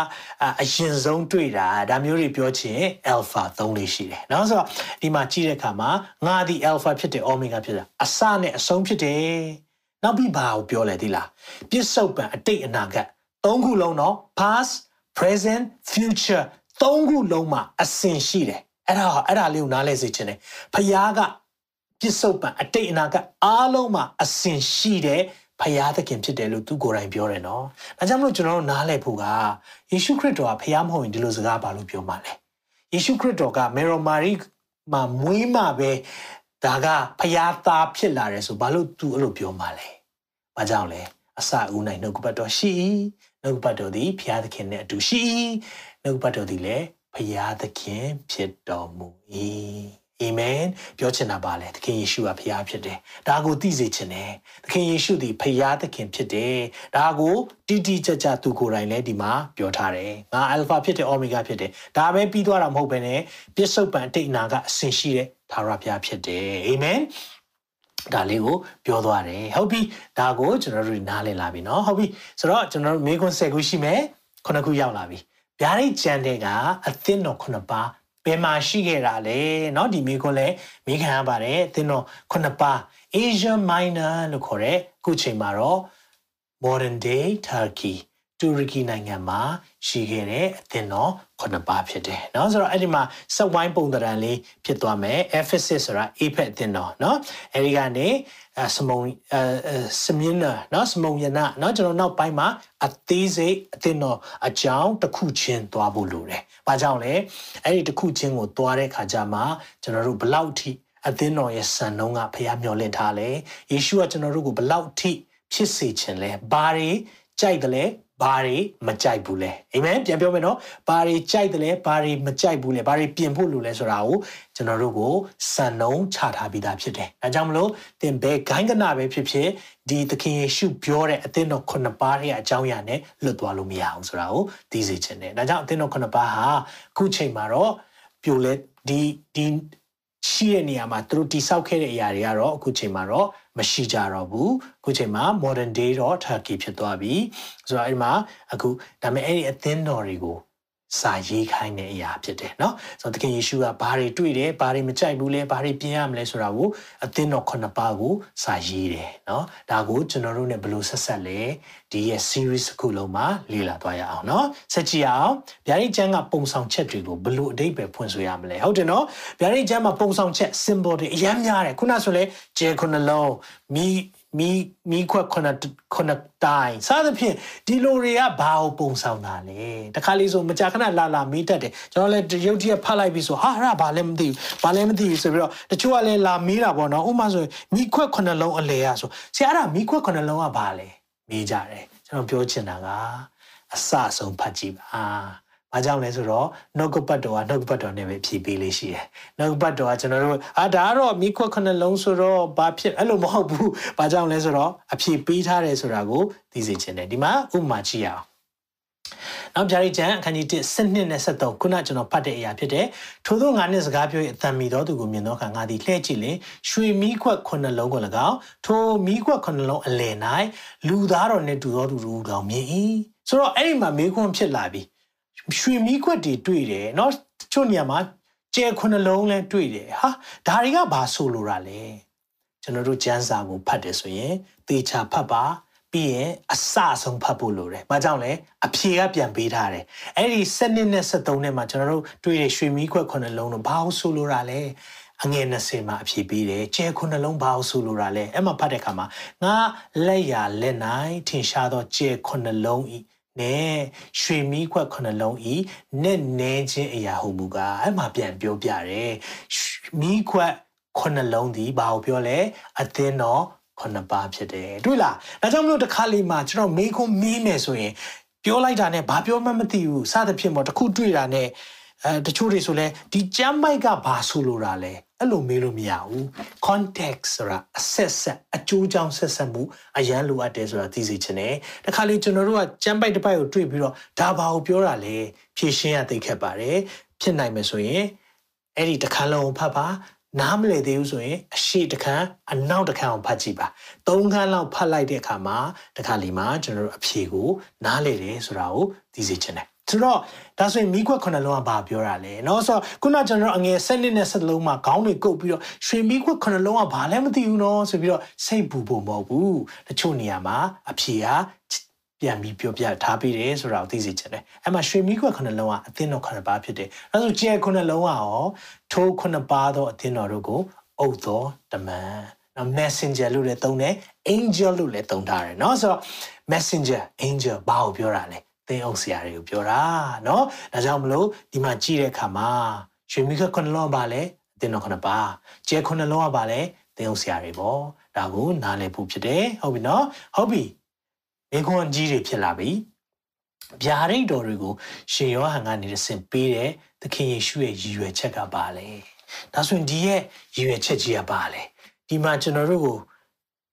Speaker 1: အရင်ဆုံးတွေ့တာဒါမျိုးတွေပြောချင် alpha သုံးလေးရှိတယ်နော်ဆိုတော့ဒီမှာကြည့်တဲ့အခါမှာငါဒီ alpha ဖြစ်တယ် omega ဖြစ်တယ်အစနဲ့အဆုံးဖြစ်တယ် နောက်ပြီးဘာကိုပြောလဲဒီလားပြစ္ဆုတ်ပံအတိတ်အနာဂတ်သုံးခုလုံးတော့ past present future သုံးခုလုံးမှာအစဉ်ရှိတယ်အဲ့ဒါအဲ့ဒါလေးကိုနားလဲစေချင်တယ်ဖခင်ကပြစ္ဆုတ်ပံအတိတ်အနာကအားလုံးမှာအစဉ်ရှိတဲ့ဖယားသခင်ဖြစ်တယ်လို့သူကိုယ်တိုင်ပြောတယ်နော်။ဒါကြောင့်မလို့ကျွန်တော်တို့နားလည်ဖို့ကယေရှုခရစ်တော်ကဖယားမဟုတ်ရင်ဒီလိုစကားဘာလို့ပြောမှာလဲ။ယေရှုခရစ်တော်ကမေရိုမာရီမှာမွေးမှာပဲဒါကဖယားသားဖြစ်လာတယ်ဆိုဘာလို့သူအဲ့လိုပြောမှာလဲ။ ဘာကြောင့်လဲ။အစဦးနိုင်နှုတ်ကပတ်တော်ရှိနှုတ်ကပတ်တော်သည်ဖယားသခင်နဲ့အတူရှိနှုတ်ကပတ်တော်သည်လည်းဖယားသခင်ဖြစ်တော်မူ၏အာမင်ပြောချင်တာပါလေသခင်ယေရှုကဖခင်ဖြစ်တယ်ဒါကိုသိစေချင်တယ်သခင်ယေရှုသည်ဖခင်သခင်ဖြစ်တယ်ဒါကိုတိတိကျကျသူကိုယ်တိုင်လည်းဒီမှာပြောထားတယ်ငါအယ်ဖာဖြစ်တယ်အော်မီဂါဖြစ်တယ်ဒါပဲပြီးသွားတာမဟုတ်ဘဲနဲ့ပြစ္ဆုတ်ပံအတိတ်အနာကအစဉ်ရှိတဲ့သာရဘုရားဖြစ်တယ်အာမင် ဒါလေးကိုပြောသွားတယ်ဟုတ်ပြီဒါကိုကျွန်တော်တို့နားလည်လာပြီเนาะဟုတ်ပြီဆိုတော့ကျွန်တော်တို့မေခွန်း၁၀ခုရှိမယ်ခုနှစ်ခုရောက်လာပြီဗျာဒိတ်ကျန်တဲ့ကအသင်းတော်ခုနှစ်ပါးဘယ်မှာရှိခဲ့တာလဲเนาะဒီမိခွန်းလဲမိခံရပါတယ်အသင်းတော်ခုနှစ်ပါး Asia Minor လို့ခေါ်တဲ့အခုချိန်မှာတော့ modern day Turkey တူရကီနိုင်ငံမှာရှိခဲ့တဲ့အသင်းတော်ခုနှစ်ပါးဖြစ်တယ်เนาะဆိုတော့အဲ့ဒီမှာစက်ဝိုင်းပုံသဏ္ဍာန်လေးဖြစ်သွားမယ် Ephesus ဆိုတာ APEC အသင်းတော်เนาะအဲ့ဒီကနေစမုံစမြင်းနာเนาะစမုံယနာเนาะကျွန်တော်နောက်ပိုင်းမှာအသေးစိတ်အသင်းတော်အကြောင်းတစ်ခုချင်းသွားဖို့လိုတယ်။ဘာကြောင့်လဲအဲ့ဒီတစ်ခုချင်းကိုသွားတဲ့ခါကျမှကျွန်တော်တို့ဘလောက်ထိအသင်းတော်ရဲ့စံနှုန်းကဖះမျှော်လင့်ထားလဲ။ယေရှုကကျွန်တော်တို့ကိုဘလောက်ထိဖြစ်စေခြင်းလဲ။ဘာတွေကြိုက်တယ်လဲ ဘာတွေမကြိုက်ဘူးလဲအာမင်ပြန်ပြောမယ်နော်ဘာတွေကြိုက်တယ်လဲဘာတွေမကြိုက်ဘူးလဲဘာတွေပြင်ဖို့လိုလဲဆိုတာကိုကျွန်တော်တို့ကိုစံနှုန်းချထားပြီးသားဖြစ်တယ်အဲကြောင့်မလို့သင်ဘယ်ဂိုင်းကနာပဲဖြစ်ဖြစ်ဒီသခင်ယေရှုပြောတဲ့အသင်းတော်ခုနှစ်ပါးရဲ့အကြောင်းအရာနဲ့လွတ်သွားလို့မရအောင်ဆိုတာကိုသိစေချင်တယ်ဒါကြောင့်အသင်းတော်ခုနှစ်ပါးဟာအခုချိန်မှာတော့ပြိုလဲဒီဒီ ရှိတဲ့နေရာမှာသူတို့တိဆောက်ခဲ့တဲ့အရာတွေကတော့အခုချိန်မှာတော့မရှိကြတော့ဘူးအခုချိန်မှာ modern day တော့ Turkey ဖြစ်သွားပြီဆိုတော့အဲ့ဒီမှာအခုဒါပေမဲ့အဲ့ဒီအသင်းတော်တွေကို စာရေးခိုင်းတဲ့အရာဖြစ်တယ်เนาะဆိုတော့သခင်ယေရှုကဘာတွေတွေ့တယ်ဘာတွေမကြိုက်ဘူးလဲဘာတွေပြင်ရမလဲဆိုတာကိုအသင်းတော်ခုနှစ်ပါးကိုစာရေးတယ်เนาะဒါကိုကျွန်တော်တို့ ਨੇ ဘယ်လိုဆက်ဆက်လဲဒီရဲ့ series ခုလုံးမှာလေ့လာသွားရအောင်เนาะဆက်ကြည့်အောင်ဗျာဒိတ်ကျမ်းကပုံဆောင်ချက်တွေကိုဘယ်လိုအတိတ်ပဲဖွင့်ဆိုရမလဲဟုတ်တယ်เนาะဗျာဒိတ်ကျမ်းမှာပုံဆောင်ချက် symbol တွေအများများတယ်ခုနဆိုလဲကျဲခုနှလုံးမီ မီမီခွက်ခုနခုနတိုင်းစသဖြင့်ဒီလိုတွေကဘာကိုပုံဆောင်တာလဲတခါလေးဆိုမကြာခဏလာလာမေးတတ်တယ်ကျွန်တော်လည်းရုပ်တရက်ဖတ်လိုက်ပြီးဆိုဟာအဲ့ဒါဘာလဲမသိဘူးဘာလဲမသိဘူးဆိုပြီးတော့တချို့ကလည်းလာမေးတာပေါ့နော်ဥပမာဆိုမီခွက်ခုနလုံးအလဲရဆိုဆရာအဲ့ဒါမီခွက်ခုနလုံးကဘာလဲမေးကြတယ်ကျွန်တော်ပြောချင်တာကအစဆုံးဖတ်ကြည့်ပါ ဘာကြောင့်လဲဆိုတော့နှုတ်ကပတ်တော်ကနှုတ်ကပတ်တော်နဲ့ပဲဖြည့်ပေးလေးရှိတယ်။နှုတ်ကပတ်တော်ကကျွန်တော်တို့အာဒါကတော့မိခွက်ခုနှလုံးဆိုတော့ဘာဖြစ်အဲ့လိုမဟုတ်ဘူး။ဘာကြောင့်လဲဆိုတော့အဖြည့်ပေးထားတယ်ဆိုတာကိုသိစေချင်တယ်။ဒီမှာဥပမာကြည့်ရအောင်။နောက်ပြရိကျန်အခန်းကြီး1စနစ်နဲ့73ခုနကျွန်တော်ဖတ်တဲ့အရာဖြစ်တယ်။ထို့သောငါနှင့်စကားပြော၏အတန်မီသောသူကိုမြင်သောအခါငါသည်လှည့်ကြည့်လင်ရွှေမီးခွက်ခုနှလုံးကို၎င်းထိုမီးခွက်ခုနှလုံးအလယ်၌လူသားတော်နှင့်တူသောသူတို့တော်မြင်၏။ဆိုတော့အဲ့ဒီမှာမေးခွန်းဖြစ်လာပြီ။ ရွှေမီးခွက်တွေတွေ့တယ်เนาะတချို့နေရာမှာကျဲခုနှလုံးလဲတွေ့တယ်ဟာဒါတွေကဘာဆိုလိုတာလဲကျွန်တော်တို့ကျမ်းစာကိုဖတ်တယ်ဆိုရင်သေချာဖတ်ပါ ပြီးရင်အစအဆုံးဖတ်ဖို့လိုတယ်။ဘာကြောင့်လဲအဖြေကပြန်ပေးထားတယ်။အဲ့ဒီ7နှစ်နဲ့73နှစ်မှာကျွန်တော်တို့တွေ့တဲ့ရွှေမီးခွက်ခုနှစ်လုံးတော့ဘာလို့ဆိုလိုတာလဲ။အငယ်20မှာအဖြေပေးတယ်။ကျဲခုနှလုံးဘာလို့ဆိုလိုတာလဲ။အဲ့မှာဖတ်တဲ့အခါမှာငါလက်ရလက်နိုင်ထင်ရှားသောကျဲခုနှလုံးဤ နဲ့ရွှေမီးခွက်ခုနှလုံးဤနဲ့နဲခြင်းအရာဟုမူကားအဲ့မှာပြန်ပြောပြတယ်။မီးခွက်ခုနှလုံးဒီဘာကိုပြောလဲအသင်းတော်ခုနှစ်ပါးဖြစ်တယ်တွေ့လားဒါကြောင့်မလို့တစ်ခါလေးမှာကျွန်တော်မေးခွန်းမေးမယ်ဆိုရင်ပြောလိုက်တာနဲ့ဘာပြောမှမသိဘူးစသဖြင့်ပေါ့တခုတွေ့တာနဲ့အဲတချို့တွေဆိုလဲဒီကြမ်းမိုက်ကဘာဆိုလိုတာလဲ အဲ့လိုမေးလို့မရဘူး context ဆိုတာအဆက်ဆက်အကျိုးကြောင့်ဆက်ဆက်မှုအရန်လိုအပ်တယ်ဆိုတာသိစေချင်တယ်တခါလေကျွန်တော်တို့ကကြမ်းပိုက်တစ်ပိုက်ကိုတွေ့ပြီးတော့ဒါဘာကိုပြောတာလဲဖြည့်ရှင်းရသိခဲ့ပါတယ်ဖြစ်နိုင်မယ်ဆိုရင်အဲ့ဒီတစ်ခါလုံးဖတ်ပါနားမလည်သေးဘူးဆိုရင်အရှိတခန်းအနောက်တခန်းအောင်ဖတ်ကြည့်ပါသုံးခန်းလောက်ဖတ်လိုက်တဲ့အခါမှာတခါလီမှာကျွန်တော်တို့အဖြေကိုနားလည်တယ်ဆိုတာကိုသိစေချင်တယ် ဆိုတော့ဒါဆိုရင်မိခွက်ခုနှစ်လုံးကဘာပြောတာလဲเนาะဆိုတော့ခုနကျွန်တော်အငယ်7နှစ်နဲ့7လုံးမှာခေါင်းတွေကုတ်ပြီးတော့ရွှေမိခွက်ခုနှစ်လုံးကဘာလဲမသိဘူးเนาะဆိုပြီးတော့စိတ်ပူဖို့မဟုတ်ဘူးတချို့နေရာမှာအဖြေကပြန်ပြီးပြောပြထားပြီးတယ်ဆိုတာကိုသိစေချင်တယ်အဲ့မှာရွှေမီးခွက်ခုနှစ်လုံးကအသင်းတော်ခုနှစ်ပါးဖြစ်တယ်အဲဆိုကျဲခုနှစ်လုံးကရောထိုးခုနှစ်ပါးသောအသင်းတော်တို့ကိုအုပ်တော်တမန်နော် messenger လို့လည်းသုံးတယ် angel လို့လည်းသုံးထားတယ်เนาะဆိုတော့ messenger angel ဘာကိုပြောတာလဲ သင်အုပ်ဆရာတွေကိုပြောတာเนาะဒါကြောင့်မလို့ဒီမှာကြည့်တဲ့အခါမှာရွှေမီးခွက်ခုနှစ်လုံးကဘာလဲအသင်းတော်ခုနှစ်ပါးကျဲခုနှစ်လုံးကဘာလဲသင်အုပ်ဆရာတွေပေါ့ဒါကိုနားလည်ဖို့ဖြစ်တယ်ဟုတ်ပြီเนาะဟုတ်ပြီမိခွန်းကြီးတွေဖြစ်လာပြီဗျာဒိတ်တော်တွေကိုရှင်ယောဟန်ကနေဆင်ပေးတဲ့သခင်ယေရှုရဲ့ရည်ရွယ်ချက်ကပါလေဒါဆိုရင်ဒီရဲ့ရည်ရွယ်ချက်ကြီးကပါလေဒီမှာကျွန်တော်တို့ကို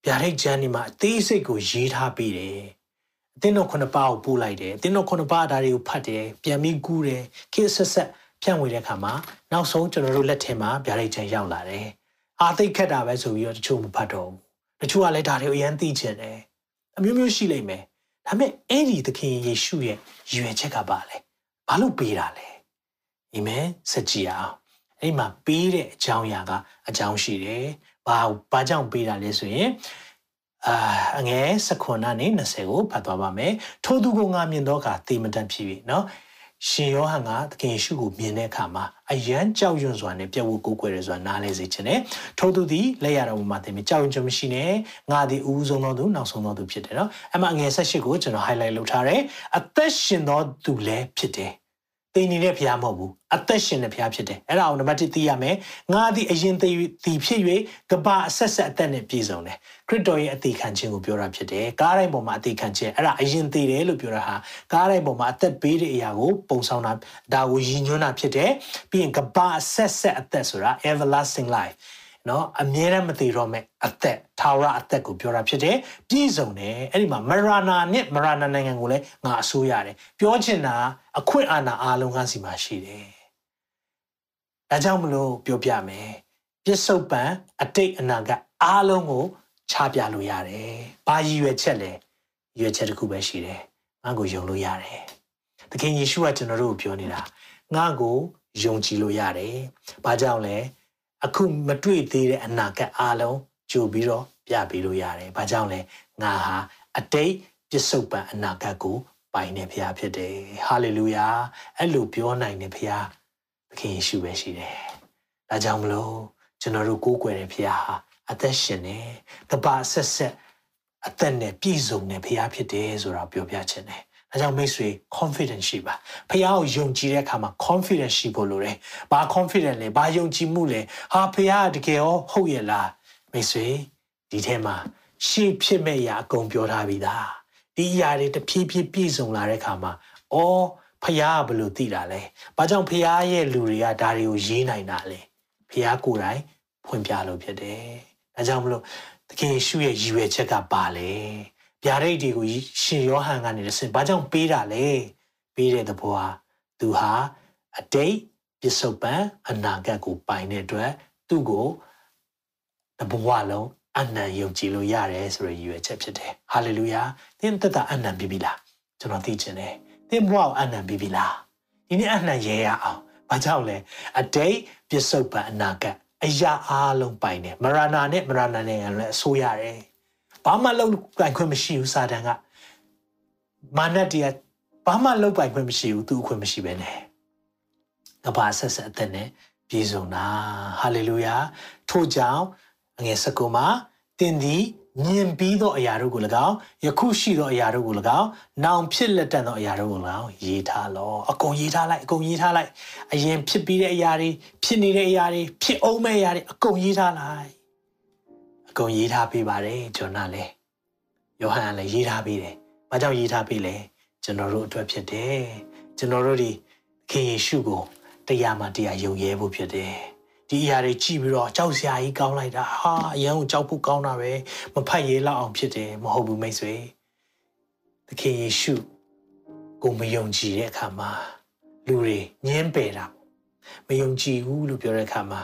Speaker 1: ဗျာဒိတ်ကျမ်းဒီမှာအသေးစိတ်ကိုရေးထားပေးတယ် အသင်းတော်ခုနှစ်ပါးကိုပို့လိုက်တယ်အသင်းတော်ခုနှစ်ပါးဒါတွေကိုဖတ်တယ်ပြန်ပြီးကူးတယ်ခေတ်ဆက်ဆက်ဖြန့်ဝေတဲ့အခါမှာနောက်ဆုံးကျွန်တော်တို့လက်ထဲမှာဗျာဒိတ်ကျမ်းရောက်လာတယ်အာသိခက်တာပဲဆိုပြီးတော့တချို့မဖတ်တော့ဘူးတချို့ကလည်းဒါတွေကိုအရင်သိချင်တယ်အမျိုးမျိုးရှိလိမ့်မယ်ဒါပေမဲ့အဲ့ဒီသခင်ယေရှုရဲ့ရွယ်ချက်ကပါလေဘာလို့ပေးတာလဲအာမင်စကြည်အောင်အဲ့မှာပေးတဲ့အကြောင်းအရာကအကြောင်းရှိတယ်ဘာဘာကြောင့်ပေးတာလဲဆိုရင် အာအငယ်၁၇နဲ့20ကိုဖတ်သွားပါမယ်။ထိုသူကိုငါမြင်တော့ကသေမတတ်ဖြစ်ပြီနော်။ရှင်ယောဟန်ကသခင်ယေရှုကိုမြင်တဲ့အခါမှာအယံကြောက်ရွံ့စွာနဲ့ပြက်ဝကိုကိုွယ်ရစွာနားလဲစေခြင်းနဲ့ထိုသူသည်လက်ရတော်မှာသင်ပြီးကြောက်ရွံ့ခြင်းမရှိနဲ့ငါသည်အူးဆုံးသောသူနောက်ဆုံးသောသူဖြစ်တယ်နော်။အမှအငယ်၁၈ကိုကျွန်တော် highlight လုပ်ထားတယ်။အသက်ရှင်သောသူလည်းဖြစ်တယ် သိနေတဲ့ဖျားမဟုတ်ဘူးအသက်ရှင်တဲ့ဖျားဖြစ်တယ်အဲ့ဒါအောင်နံပါတ်1သိရမယ်ငါသည်အရင်သိသည်ဖြစ်၍ကဘာအဆက်ဆက်အသက်နဲ့ပြည့်စုံတယ်ခရစ်တော်ရဲ့အသေးခံခြင်းကိုပြောတာဖြစ်တယ်ကားတိုင်းပေါ်မှာအသေးခံခြင်းအဲ့ဒါအရင်သိတယ်လို့ပြောတာဟာကားတိုင်းပေါ်မှာအသက်ပေးတဲ့အရာကိုပုံဆောင်တာဒါကိုရည်ညွှန်းတာဖြစ်တယ်ပြီးရင်ကဘာအဆက်ဆက်အသက်ဆိုတာ everlasting life နော်အမြဲတမ်းမသေးတော့မဲ့အသက်ထာဝရအသက်ကိုပြောတာဖြစ်တယ်ပြည့်စုံတယ်အဲ့ဒီမှာမရနာနဲ့မရနာနိုင်ငံကိုလည်းငါအစိုးရတယ်ပြောချင်တာအခွင့်အာဏာအားလုံးကစီမှာရှိတယ်ဒါကြောင့်မလို့ပြောပြမယ်ပြစ္ဆုတ်ပံအတိတ်အနာဂတ်အားလုံးကိုချပြလို့ရတယ်ဘာရည်ရွယ်ချက်လဲရည်ရွယ်ချက်တစ်ခုပဲရှိတယ်ငါ့ကိုယုံလို့ရတယ်သခင်ယေရှုကကျွန်တော်တို့ကိုပြောနေတာငါ့ကိုယုံကြည်လို့ရတယ်ဘာကြောင့်လဲ အခုမတွေ့သေးတဲ့အနာဂတ်အားလုံးကြိုပြီးတော့ပြပေးလို့ရတယ်။ဘာကြောင့်လဲငါဟာအတိတ်ပြစ္ဆုတ်ပံအနာဂတ်ကိုပိုင်နေဖရားဖြစ်တယ်။ဟာလေလုယာ။အဲ့လိုပြောနိုင်တဲ့ဖရားသခင်ယေရှုပဲရှိတယ်။ဒါကြောင့်မလို့ကျွန်တော်တို့ကိုးကွယ်တဲ့ဖရားဟာအသက်ရှင်နေတပါဆက်ဆက်အသက်နဲ့ပြည့်စုံတဲ့ဖရားဖြစ်တယ်ဆိုတာပြောပြချင်တယ်။ ဒါကြောင့်မိတ်ဆွေ confidence ရှိပါဖះကိုယုံကြည်တဲ့အခါမှာ confidence ရှိဖို့လိုတယ်။ဘာ confidence လဲဘာယုံကြည်မှုလဲဟာဖះကတကယ်ရောဟုတ်ရဲ့လားမိတ်ဆွေဒီထဲမှာရှေ့ဖြစ်မဲ့ရာအကုန်ပြောထားပြီးသားဒီအရာတွေတဖြည်းဖြည်းပြည့်စုံလာတဲ့အခါမှာအော်ဖះကဘယ်လိုသိတာလဲဘာကြောင့်ဖះရဲ့လူတွေကဒါတွေကိုရေးနိုင်တာလဲဖះကိုယ်တိုင်ဖွင့်ပြလို့ဖြစ်တယ်။ဒါကြောင့်မလို့တကယ်ရှုရဲ့ရည်ရွယ်ချက်ကပါလေ။ ဗျာဒိတ်တွေကိုရှင်ယောဟန်ကနေတစ်ဆင့်ဘာကြောင့်ပေးတာလဲပေးတဲ့သဘောဟာသူဟာအတိတ်ပစ္စုပန်အနာဂတ်ကိုပိုင်တဲ့အတွက်သူ့ကိုတဘဝလုံးအနံယုံကြည်လို့ရတယ်ဆိုရရည်ရွယ်ချက်ဖြစ်တယ်ဟာလေလုယာသင်သက်တာအနံပြီးပြီလားကျွန်တော်သိချင်တယ်သင်ဘဝကိုအနံပြီးပြီလားဒီနေ့အနံရဲရအောင်ဘာကြောင့်လဲအတိတ်ပစ္စုပန်အနာဂတ်အရာအားလုံးပိုင်တယ်မရဏနဲ့မရဏနဲ့လည်းအဆိုးရတယ် ဘာမှလုပ်ပိုင်ခွင့်မရှိဘူးစာတန်ကမာနတရားဘာမှလုပ်ပိုင်ခွင့်မရှိဘူးသူအခွင့်မရှိပဲနဲ့ကဘာဆက်ဆက်အသက်နဲ့ပြည့်စုံတာဟာလေလုယာထို့ကြောင့်အငယ်၁၉မှာတင်သည်မြင်ပြီးသောအရာတို့ကို၎င်းယခုရှိသောအရာတို့ကို၎င်းနောင်ဖြစ်လက်တတ်သောအရာတို့ကို၎င်းရေးထားလောအကုန်ရေးထားလိုက်အကုန်ရေးထားလိုက်အရင်ဖြစ်ပြီးတဲ့အရာတွေဖြစ်နေတဲ့အရာတွေဖြစ်အောင်မဲ့အရာတွေအကုန်ရေးထားလိုက် အကုန်ရေးထားပေးပါတယ်ဂျွန်နာလည်းယောဟန်လည်းရေးထားပေးတယ်ဘာကြောင့်ရေးထားပေးလဲကျွန်တော်တို့အတွက်ဖြစ်တယ်ကျွန်တော်တို့ဒီခင်ယေရှုကိုတရားမှတရားယုံရဲဖို့ဖြစ်တယ်ဒီအရာတွေကြည့်ပြီးတော့ကြောက်စရာကြီးကောင်းလိုက်တာဟာအရန်ကိုကြောက်ဖို့ကောင်းတာပဲမဖတ်ရဲလောက်အောင်ဖြစ်တယ်မဟုတ်ဘူးမိတ်ဆွေသခင်ယေရှုကိုမယုံကြည်တဲ့အခါမှာလူတွေညင်းပယ်တာမယုံကြည်ဘူးလို့ပြောတဲ့အခါမှာ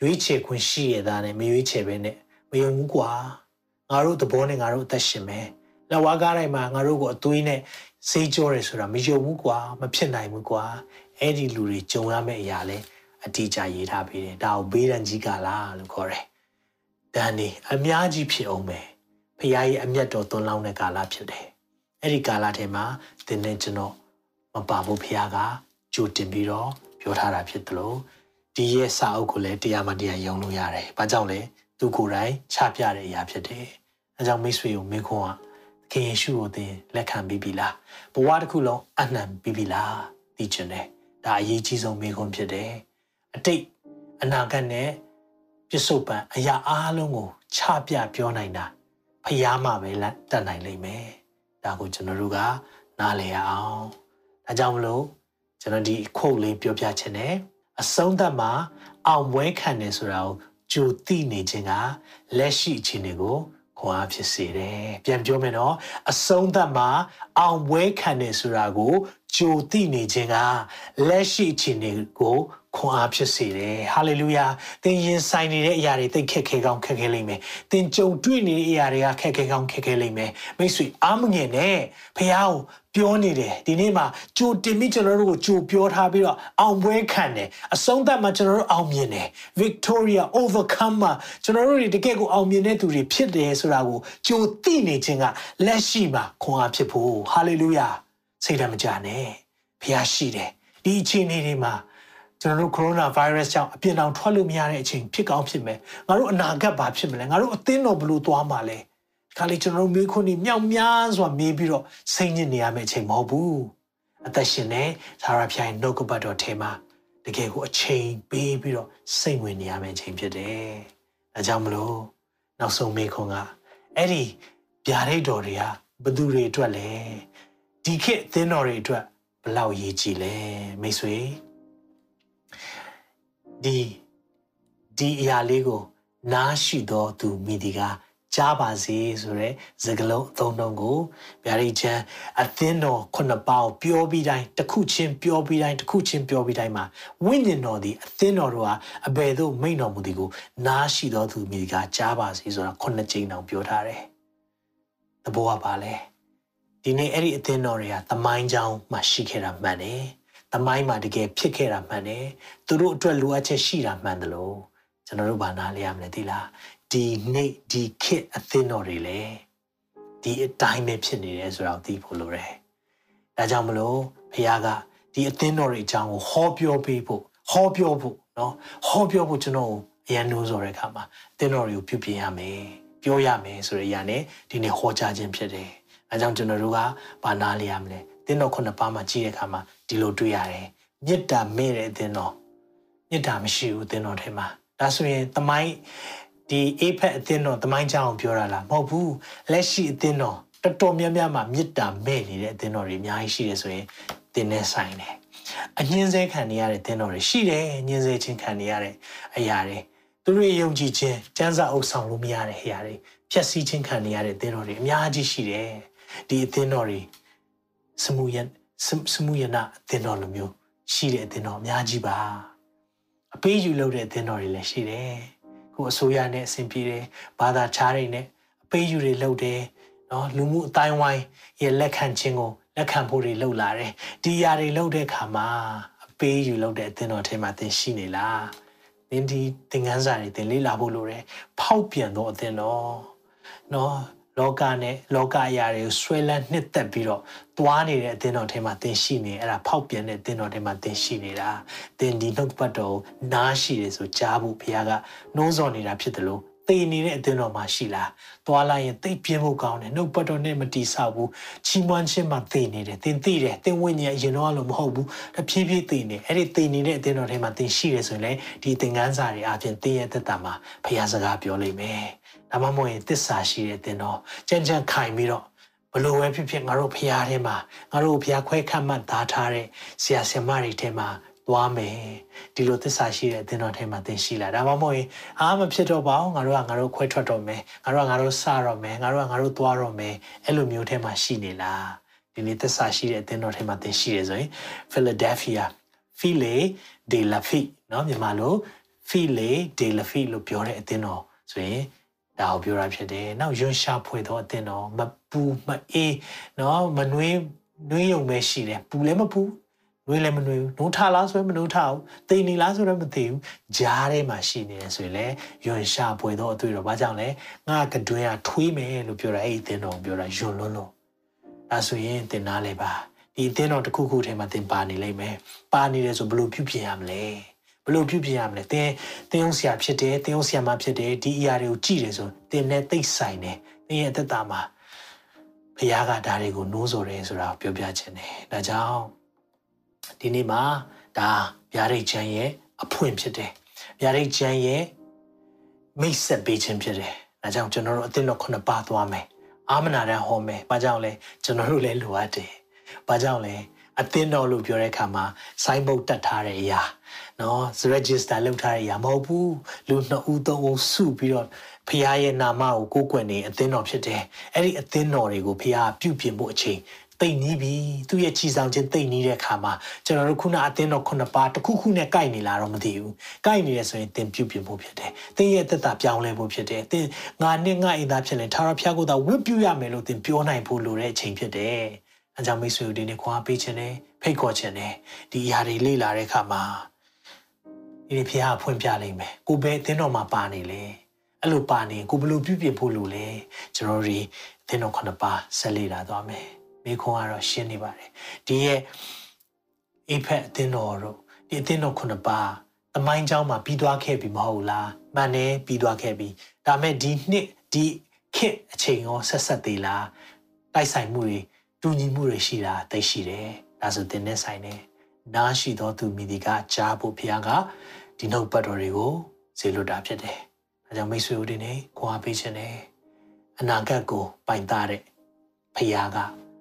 Speaker 1: ရွေးချယ်ခွင့်ရှိရတာနဲ့မရွေးချယ်ပဲနဲ့ မယုံဘူးကွာငါတို့သဘောနဲ့ငါတို့အသက်ရှင်မယ်လက်ဝါးကားတိုင်းမှာငါတို့ကိုအသွေးနဲ့စေးကြောတယ်ဆိုတာမယုံဘူးကွာမဖြစ်နိုင်ဘူးကွာအဲ့ဒီလူတွေကြုံရမယ့်အရာလဲအတိအကျရေးထားပေးတယ်ဒါကိုဘေးရန်ကြီးကလားလို့ခေါ်တယ်။ဒါနေအများကြီးဖြစ်အောင်ပဲဖခင်ရဲ့အမျက်တော်သွန်လောင်းတဲ့ကာလဖြစ်တယ်။အဲ့ဒီကာလထဲမှာသင်နဲ့ကျွန်တော်မပါဘူးဖခင်ကကြိုတင်ပြီးတော့ပြောထားတာဖြစ်တယ်လို့ဒီရဲ့စာအုပ်ကိုလည်းတရားမှတရားယုံလို့ရတယ်။ဘာကြောင့်လဲ သူကိုယ်တိုင်ချပြတဲ့အရာဖြစ်တယ်။အဲကြောင့်မိတ်ဆွေကိုမင်းခွန်းကသခင်ယေရှုကိုသင်လက်ခံပြီးပြီလား။ဘဝတစ်ခုလုံးအနှံပြီးပြီလား။သိချင်တယ်။ဒါအရေးကြီးဆုံးမိခွန်းဖြစ်တယ်။အတိတ်အနာဂတ်နဲ့ပြစ္ဆုတ်ပံအရာအားလုံးကိုချပြပြောနိုင်တာဖျားမှပဲလက်တတ်နိုင်လိမ့်မယ်ဒါကိုကျွန်တော်တို့ကနားလည်ရအောင်ဒါကြောင့်မလို့ကျွန်တော်ဒီခုတ်လေးပြောပြချင်တယ်အဆုံးသတ်မှာအောင်ပွဲခံတယ်ဆိုတာကို ကြိုသိနေခြင်းကလက်ရှိအခြေအနေကိုခွန်အားဖြစ်စေတယ်ပြန်ပြောမယ်နော်အဆုံးသတ်မှာအောင်ပွဲခံတယ်ဆိုတာကိုကြိုသိနေခြင်းကလက်ရှိအခြေအနေကို ခွန်အားဖြစ်စေတယ်ဟာလေလုယာသင်ရင်ဆိုင်နေတဲ့အရာတွေသိခက်ခဲကောင်းခက်ခဲလိမ့်မယ်သင်ကြုံတွေ့နေတဲ့အရာတွေကခက်ခဲကောင်းခက်ခဲလိမ့်မယ်မိတ်ဆွေအားမငယ်နဲ့ဖះကိုပြောနေတယ်ဒီနေ့မှာကြိုတင်ပြီးကျွန်တော်တို့ကိုကြိုပြောထားပြီးတော့အောင်ပွဲခံတယ်အဆုံးသတ်မှာကျွန်တော်တို့အောင်မြင်တယ် Victoria overcomer ကျွန်တော်တို့တွေတကယ့်ကိုအောင်မြင်တဲ့သူတွေဖြစ်တယ်ဆိုတာကိုကြိုသိနေခြင်းကလက်ရှိမှာခွန်အားဖြစ်ဖို့ဟာလေလုယာစိတ်ဓာတ်မကြနဲ့ဖះရှိတယ်ဒီအခြေအနေတွေမှာ ကျွန်တော်တို့ကိုရိုနာဗိုင်းရပ်စ်ကြောင့်အပြင်အောင်ထွက်လို့မရတဲ့အချိန်ဖြစ်ကောင်းဖြစ်မယ်ငါတို့အနာဂတ်ဘာဖြစ်မလဲငါတို့အသင်းတော်ဘလို့သွားမှာလဲဒီခါလေးကျွန်တော်တို့မေးခွန်းတွေမြောက်များစွာမေးပြီးတော့စိတ်ညစ်နေရမယ့်အချိန်မဟုတ်ဘူးအသက်ရှင်နေသာရဖြိုင်နှုတ်ကပတ်တော်ထဲမှာတကယ်ကိုအချိန်ပေးပြီးတော့စိတ်ဝင်နေရမယ့်အချိန်ဖြစ်တယ်ဒါကြောင့်မလို့နောက်ဆုံးမေးခွန်းကအဲ့ဒီဗျာဒိတ်တော်တွေကဘသူတွေအတွက်လဲဒီခေတ်အသင်းတော်တွေအတွက်ဘလောက်ရေးကြည့်လဲမိတ်ဆွေ ဒီဒီအရာလေးကိုနားရှိသောသူမိဒီကကြားပါစေဆိုရဲစကလုံးအသုံးလုံးကိုဗျာဒိတ်ချမ်းအသင်းတော်ခုနှစ်ပေါင်းပြောပြီးတိုင်းတစ်ခုချင်းပြောပြီးတိုင်းတစ်ခုချင်းပြောပြီးတိုင်းမှာဝိညာဉ်တော်ဒီအသင်းတော်တို့ဟာအဘယ်သို့မိန့်တော်မူသည်ကိုနားရှိသောသူမိဒီကကြားပါစေဆိုတာခုနှစ်ကြိမ်တောင်ပြောထားတယ်။တဘောကပါလဲဒီနေ့အဲ့ဒီအသင်းတော်တွေကသမိုင်းကြောင်းမှာရှိခဲ့တာမှန်တယ်။ သမိုင်းမှာတကယ်ဖြစ်ခဲ့တာမှန်တယ်သူတို့အတွက်လိုအပ်ချက်ရှိတာမှန်တယ်လို့ကျွန်တော်တို့ဘာနာလဲရမလဲဒီလားဒီနေ့ဒီခေတ်အသင်းတော်တွေလေဒီအတိုင်းပဲဖြစ်နေတယ်ဆိုတာကိုသိဖို့လိုတယ်ဒါကြောင့်မလို့ဖခင်ကဒီအသင်းတော်တွေအကြောင်းကိုဟောပြောပေးဖို့ဟောပြောဖို့เนาะဟောပြောဖို့ကျွန်တော်အရန်နိုးဆိုတဲ့အခါမှာအသင်းတော်တွေကိုပြုပြင်ရမယ်ပြောရမယ်ဆိုတဲ့အရာနဲ့ဒီနေ့ဟောကြားခြင်းဖြစ်တယ်အဲကြောင့်ကျွန်တော်တို့ကဘာနာလဲရမလဲတင်းတော်ခုနှစ်ပါးမှာကြည့်တဲ့အခါမှာ ဒီလိုတွေ့ရတယ်မေတ္တာမဲ့တဲ့အသင်းတော်မေတ္တာမရှိဘူးအသင်းတော်ထဲမှာဒါဆိုရင်သမိုင်းဒီအေးဖက်အသင်းတော်သမိုင်းကြောင်းပြောတာလားမဟုတ်ဘူးလက်ရှိအသင်းတော်တော်တော်များများမှာမေတ္တာမဲ့နေတဲ့အသင်းတော်တွေအများကြီးရှိတယ်ဆိုရင်တင်းနဲ့ဆိုင်တယ်အညင်းဆဲခံနေရတဲ့တင်းတော်တွေရှိတယ်ညင်းဆဲချင်းခံနေရတဲ့အရာတွေသူတို့ယုံကြည်ခြင်းစံစာအုပ်ဆောင်လို့မရတဲ့အရာတွေဖြည့်ဆည်းခြင်းခံနေရတဲ့တင်းတော်တွေအများကြီးရှိတယ်ဒီအသင်းတော်တွေစမှုရ စမှုရနာအသင်းတော်လိုမျိုးရှိတဲ့အသင်းတော်အများကြီးပါအပေးယူလုပ်တဲ့အသင်းတော်တွေလည်းရှိတယ်ခုအစိုးရနဲ့အဆင်ပြေတယ်ဘာသာခြားတွေနဲ့အပေးယူတွေလုပ်တယ်နော်လူမှုအတိုင်းဝိုင်းရဲ့လက်ခံခြင်းကိုလက်ခံဖို့တွေလုပ်လာတယ်ဒီຢာတွေလုပ်တဲ့အခါမှာအပေးယူလုပ်တဲ့အသင်းတော်ထဲမှာသင်ရှိနေလားသင်ဒီသင်ခန်းစာတွေသင်လေ့လာဖို့လိုတယ်ဖောက်ပြန်သောအသင်းတော်နော် လောကနဲ့လောကအရာတွေကိုဆွဲလန်းနှစ်သက်ပြီးတော့သွားနေတဲ့အသင်းတော်ထဲမှာသင်ရှိနေအဲ့ဒါဖောက်ပြန်တဲ့အသင်းတော်ထဲမှာသင်ရှိနေတာသင်ဒီနှုတ်ပတ်တော်နားရှိတယ်ဆိုကြားဖို့ဘုရားကနှိုးဆော်နေတာဖြစ်တယ်လို့သေနေတဲ့အသင်းတော်မှာရှိလားသွားလိုက်ရင်သိပြင်းဖို့ကောင်းတယ်နှုတ်ပတ်တော်နဲ့မတီးဆောက်ဘူးချီးမွမ်းခြင်းမှာသေနေတယ်သင်သိတယ်သင်ဝိညာဉ်အရင်တော့လို့မဟုတ်ဘူးတဖြည်းဖြည်းသေနေအဲ့ဒီသေနေတဲ့အသင်းတော်ထဲမှာသင်ရှိတယ်ဆိုရင်လေဒီသင်ခန်းစာတွေအပြင်သင်ရဲ့သက်တာမှာဘုရားစကားပြောလိမ့်မယ် ဒါမှမဟုတ်ရင်တစ္ဆာရှိတဲ့သင်တော်ကြံ့ကြံ့ခိုင်ပြီးတော့ဘလို့ပဲဖြစ်ဖြစ်ငါတို့ဖရားထဲမှာငါတို့ဖရားခွဲခတ်မှတ်သားထားတဲ့ဆရာဆရာမတွေထဲမှာသွားမယ်ဒီလိုသစ္စာရှိတဲ့အသင်းတော်ထဲမှာသင်ရှိလာဒါမှမဟုတ်ရင်အားမဖြစ်တော့ပါဘူးငါတို့ကငါတို့ခွဲထွက်တော့မယ်ငါတို့ကငါတို့စတော့မယ်ငါတို့ကငါတို့သွားတော့မယ်အဲ့လိုမျိုးထဲမှာရှိနေလားဒီနေ့သစ္စာရှိတဲ့အသင်းတော်ထဲမှာသင်ရှိရဆိုရင် Philadelphia Phile de la Fi เนาะမြန်မာလို Phile de la Fi လို့ပြောတဲ့အသင်းတော်ဆိုရင် ဒါကိုပြောတာဖြစ်တယ်။နောက်ယွန်ရှာဖွေတော့အတင်တော့မပူမအေးနော်မနှွေးနှွေးယုံပဲရှိတယ်။ပူလည်းမပူနှွေးလည်းမနှွေးဘူး။နှိုးထလားဆိုရင်မနှိုးထဘူး။တိမ်နေလားဆိုတော့မသိဘူး။ကြားထဲမှာရှိနေတယ်ဆိုရင်လည်းယွန်ရှာဖွေတော့အတွေ့တော့ဘာကြောင့်လဲ။ငါကတွင်ကထွေးမယ်လို့ပြောတာအဲ့ဒီအတင်တော်ပြောတာယွန်လွန်းလို့။အဲဆိုရင်တင်နာလေပါ။ဒီအတင်တော်တစ်ခုခုထဲမှာတင်ပါနေလိမ့်မယ်။ပါနေတယ်ဆိုဘယ်လိုပြုပြင်ရမလဲ။ ဘလို့ပြုပြင်ရမလဲတင်းတင်းအောင်ဆရာဖြစ်တယ်တင်းအောင်ဆရာမဖြစ်တယ်ဒီအရာတွေကိုကြည့်တယ်ဆိုတင်းနဲ့သိဆိုင်တယ်တင်းရဲ့အသက်တာမှာဘုရားကဒါတွေကိုနိုးစော်တယ်ဆိုတာပြောပြခြင်းတယ်ဒါကြောင့်ဒီနေ့မှာဒါဗျာဒိတ်ချမ်းရဲ့အဖွင့်ဖြစ်တယ်ဗျာဒိတ်ချမ်းရဲ့မိတ်ဆက်ပေးခြင်းဖြစ်တယ်ဒါကြောင့်ကျွန်တော်တို့အသင်းတော်ခုနှစ်ပါးသွားမယ်အာမနာတန်ဟောမယ်ဘာကြောင့်လဲကျွန်တော်တို့လည်းလိုအပ်တယ်ဘာကြောင့်လဲ အသင်းတော်လို့ပြောတဲ့အခါမှာဆိုင်းဘုတ်တက်ထားတဲ့အရာနော် register လုပ်ထားတဲ့အရာမဟုတ်ဘူးလူနှစ်ဦးသုံးဦးစုပြီးတော့ဖခင်ရဲ့နာမကိုကိုးကွယ်နေအသင်းတော်ဖြစ်တယ်အဲ့ဒီအသင်းတော်တွေကိုဖခင်ပြုပြင်ဖို့အချိန်တိတ်နီးပြီသူ့ရဲ့ချီဆောင်ခြင်းတိတ်နီးတဲ့အခါမှာကျွန်တော်တို့ခုနအသင်းတော်ခုနှစ်ပါးတစ်ခုခုနဲ့ကိုက်နေလာတော့မသိဘူးကိုက်နေတယ်ဆိုရင်သင်ပြုပြင်ဖို့ဖြစ်တယ်သင်ရဲ့သက်တာပြောင်းလဲဖို့ဖြစ်တယ်သင်ငါနဲ့ငါအိမ်သားဖြစ်ရင်ထာဝရဘုရားကိုသာဝတ်ပြုရမယ်လို့သင်ပြောနိုင်ဖို့လိုတဲ့အချိန်ဖြစ်တယ် အဲကြောင့်မိတ်ဆွေတို့ဒီနေ့ခွာပေးခြင်းနဲ့ဖိတ်ခေါ်ခြင်းနဲ့ဒီအရာတွေလေ့လာတဲ့အခါမှာဒီနေ့ဖះဖွင့်ပြလိမ့်မယ်ကိုပဲအသင်းတော်မှာပါနေလေအဲ့လိုပါနေကိုဘလို့ပြုပြင်ဖို့လို့လဲကျွန်တော်တို့အသင်းတော်ခုနှစ်ပါဆက်လေ့လာသွားမယ်မိခွန်ကတော့ရှင်းနေပါတယ်ဒီရဲ့အိဖက်အသင်းတော်တို့ဒီအသင်းတော်ခုနှစ်ပါသမိုင်းเจ้าမှာပြီးသွားခဲ့ပြီမဟုတ်လားမှန်တယ်ပြီးသွားခဲ့ပြီဒါမဲ့ဒီနှစ်ဒီခေတ်အချိန်ရောဆက်ဆက်သေးလားတိုက်ဆိုင်မှုတွေ တူညီမှုတွေရှိတာသိရှိတယ်ဒါဆိုတင်နဲ့ဆိုင်တယ်နားရှိသောသူမိဒီကကြားဖို့ဖခင်ကဒီနှုတ်ပတ်တော်တွေကိုဇေလွတ်တာဖြစ်တယ်ဒါကြောင့်မိတ်ဆွေတို့ဒီနေ့ခွာပေးခြင်းနဲ့အနာဂတ်ကိုပိုင်တာတဲ့ဖခင်က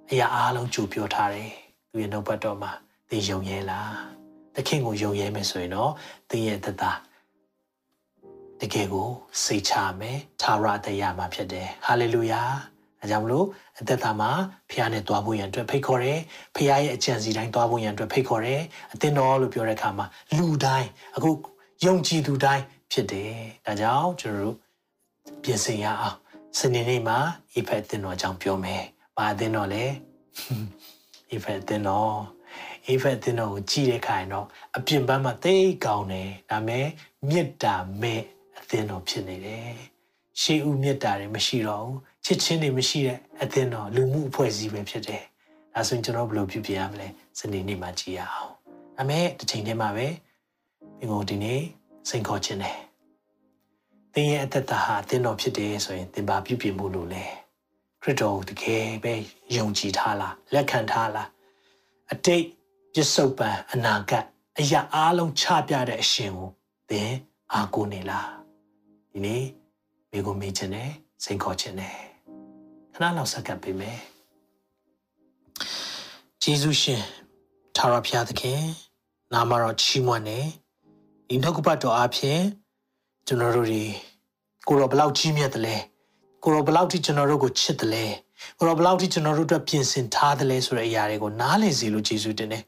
Speaker 1: အရာအားလုံးကြိုပြောထားတယ်သူရဲ့နှုတ်ပတ်တော်မှာသင်ယုံရဲလားတခင်ကိုယုံရဲမယ်ဆိုရင်တော့သင်ရဲ့သက်တာတကယ်ကိုစိတ်ချမယ်သာရတရားမှာဖြစ်တယ်ဟာလေလုယာ အဲကြောင့်မလို့အသက်တာမှာဖခင်နဲ့တွားဖို့ရန်အတွက်ဖိတ်ခေါ်တယ်ဖခင်ရဲ့အကြံစီတိုင်းတွားဖို့ရန်အတွက်ဖိတ်ခေါ်တယ်အသင်းတော်လို့ပြောတဲ့အခါမှာလူတိုင်းအခုယုံကြည်သူတိုင်းဖြစ်တယ်ဒါကြောင့်ကျွန်တော်တို့ပြင်ဆင်ရအောင်စနေနေ့မှာအဖက်အသင်းတော်အကြောင်းပြောမယ်ဘာအသင်းတော်လဲအဖက်အသင်းတော်အဖက်အသင်းတော်ကိုကြည့်တဲ့အခါရင်တော့အပြင်ဘက်မှာသိကောင်းတယ်ဒါပေမဲ့မေတ္တာမဲ့အသင်းတော်ဖြစ်နေတယ်ရှေးဦးမေတ္တာတွေမရှိတော့ဘူး ချစ်ချင်းတွေမရှိတဲ့အသင်းတော်လူမှုအဖွဲ့အစည်းပဲဖြစ်တယ်။ဒါဆိုရင်ကျွန်တော်ဘယ်လိုပြုပြင်ရမလဲစနေနေ့မှာကြည့်ရအောင်။ဒါမဲ့တစ်ချိန်တည်းမှာပဲဒီကိုဒီနေ့စိန်ခေါ်ခြင်းတယ်။သင်ရဲ့အသက်တာဟာအသင်းတော်ဖြစ်တယ်ဆိုရင်သင်ပါပြုပြင်ဖို့လိုလဲ။ခရစ်တော်တကယ်ပဲယုံကြည်ထားလားလက်ခံထားလားအတိတ်ပြစ္ဆုတ်ပံအနာဂတ်အရာအလုံးချပြတဲ့အရှင်ကိုသင်အားကိုးနေလားဒီနေ့မိကိုမေ့ခြင်းနဲ့စိန်ခေါ်ခြင်းနဲ့ ခဏလောက်ဆက်ကပ်ပေးမယ်ဂျေဇုရှင်ထာဝရဘုရားသခင်နာမတော်ချီးမွမ်းနေဒီနှုတ်ကပတ်တော်အဖြစ်ကျွန်တော်တို့ဒီကိုရောဘလောက်ကြီးမြတ်တယ်လဲကိုရောဘလောက်ထိကျွန်တော်တို့ကိုချစ်တယ်လဲကိုရောဘလောက်ထိကျွန်တော်တို့အတွက်ပြင်ဆင်ထားတယ်လဲဆိုတဲ့အရာတွေကိုနားလည်စေလို့ဂျေဇုတင်တယ်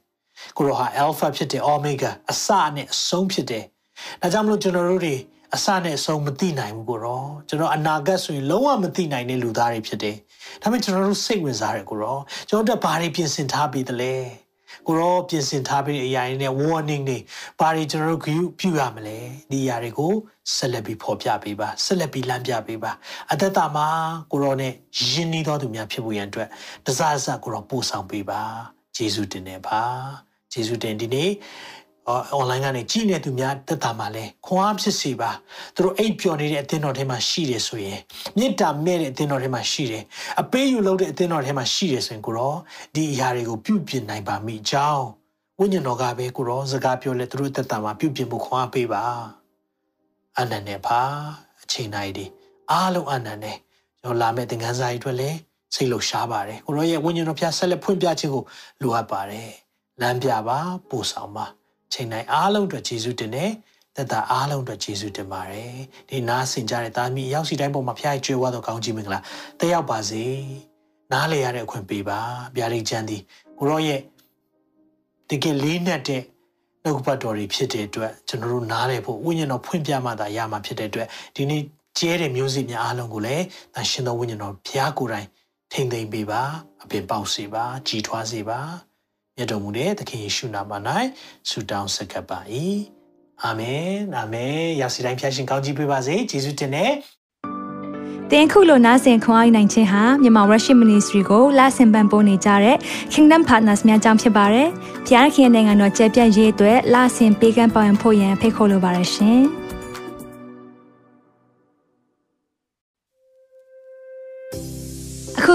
Speaker 1: ကိုရောဟာ alpha ဖြစ်တယ် omega အစနဲ့အဆုံးဖြစ်တယ်ဒါကြောင့်မလို့ကျွန်တော်တို့တွေ အစနဲ့အဆုံးမသိနိုင်ဘူးကိုရောကျွန်တော်အနာဂတ်ဆိုရင်လုံးဝမသိနိုင်တဲ့လူသားတွေဖြစ်တယ်ဒါပေမဲ့ကျွန်တော်တို့စိတ်ဝင်စားတယ်ကိုရောကျွန်တော်တို့ဘာတွေပြင်ဆင်ထားပြီးသလဲကိုရောပြင်ဆင်ထားပြီးတဲ့အရာတွေနဲ့ warning တွေဘာတွေကျွန်တော်တို့ပြုရမလဲဒီအရာတွေကိုဆက်လက်ပြီးဖော်ပြပေးပါဆက်လက်ပြီးလမ်းပြပေးပါအသက်တာမှာကိုရောနဲ့ယဉ်နီးတော်သူများဖြစ်ဖို့ရန်အတွက်တစားစကိုရောပို့ဆောင်ပေးပါယေရှုတင်နေပါယေရှုတင်ဒီနေ့ အွန်လိုင်းကနေကြည်နေသူများတက်တာမှာလဲခွန်အားဖြစ်စီပါသူတို့အိပ်ပျော်နေတဲ့အသင်းတော်ထဲမှာရှိတယ်ဆိုရင်မေတ္တာမဲ့တဲ့အသင်းတော်ထဲမှာရှိတယ်အပေးယူလုပ်တဲ့အသင်းတော်ထဲမှာရှိတယ်ဆိုရင်ကိုရောဒီအရာတွေကိုပြုပြင်နိုင်ပါမိကြောင်းဝိညာဉ်တော်ကပဲကိုရောစကားပြောလဲသူတို့တက်တာမှာပြုပြင်ဖို့ခွန်အားပေးပါအနန္တပါအချိန်တိုင်းဒီအားလုံးအနန္တကျွန်တော်လာမယ့်သင်ခန်းစာကြီးအတွက်လည်းစိတ်လှရှားပါတယ်ကိုရောရဲ့ဝိညာဉ်တော်ဖျားဆက်လက်ဖွင့်ပြခြင်းကိုလိုအပ်ပါတယ်လမ်းပြပါပို့ဆောင်ပါ ချိန်တိုင်းအားလုံးအတွက်ယေရှုတင်တယ်သက်သာအားလုံးအတွက်ယေရှုတင်ပါတယ်ဒီနားဆင်ကြတဲ့သားမိရောက်စီတိုင်းပေါ်မှာဖျားကျွေးဝါတော့ကောင်းကြီးမင်္ဂလာတက်ရောက်ပါစေနားလေရတဲ့အခွင့်ပေးပါဗျာဒိတ်ချမ်းသည်ကိုရောရဲ့တကယ်လေးနက်တဲ့နှုတ်ပတ်တော်တွေဖြစ်တဲ့အတွက်ကျွန်တော်တို့နားလည်ဖို့ဝိညာဉ်တော်ဖွင့်ပြမှသာရမှာဖြစ်တဲ့အတွက်ဒီနေ့ကျဲတဲ့မျိုးစိများအားလုံးကိုလည်းတန်ရှင်တော်ဝိညာဉ်တော်ဘုရားကိုယ်တိုင်ထိမ့်သိမ့်ပေးပါအပင်ပေါက်စေပါကြီးထွားစေပါ မြတ်တော်မူတဲ့သခင်ယေရှုနာမ၌ဆုတောင်းဆက်ကပ်ပါ၏အာမင်အာမင်ရစီတိုင်းဖျားရှင်ကောင်းကြီးပေးပါစေယေရှုတင်နဲ့
Speaker 2: တင်ခုလိုနာဆင်ခွန်အားနိုင်ခြင်းဟာမြန်မာ Worship Ministry ကိုလာဆင်ပန်ပိုးနေကြတဲ့ Kingdom Partners များအကြောင်းဖြစ်ပါတယ်။ဖျားခင်နိုင်ငံတော်ကျယ်ပြန့်ရေးအတွက်လာဆင်ပေးကမ်းပောင်းဖို့ရန်ဖိတ်ခေါ်လိုပါတယ်ရှင်။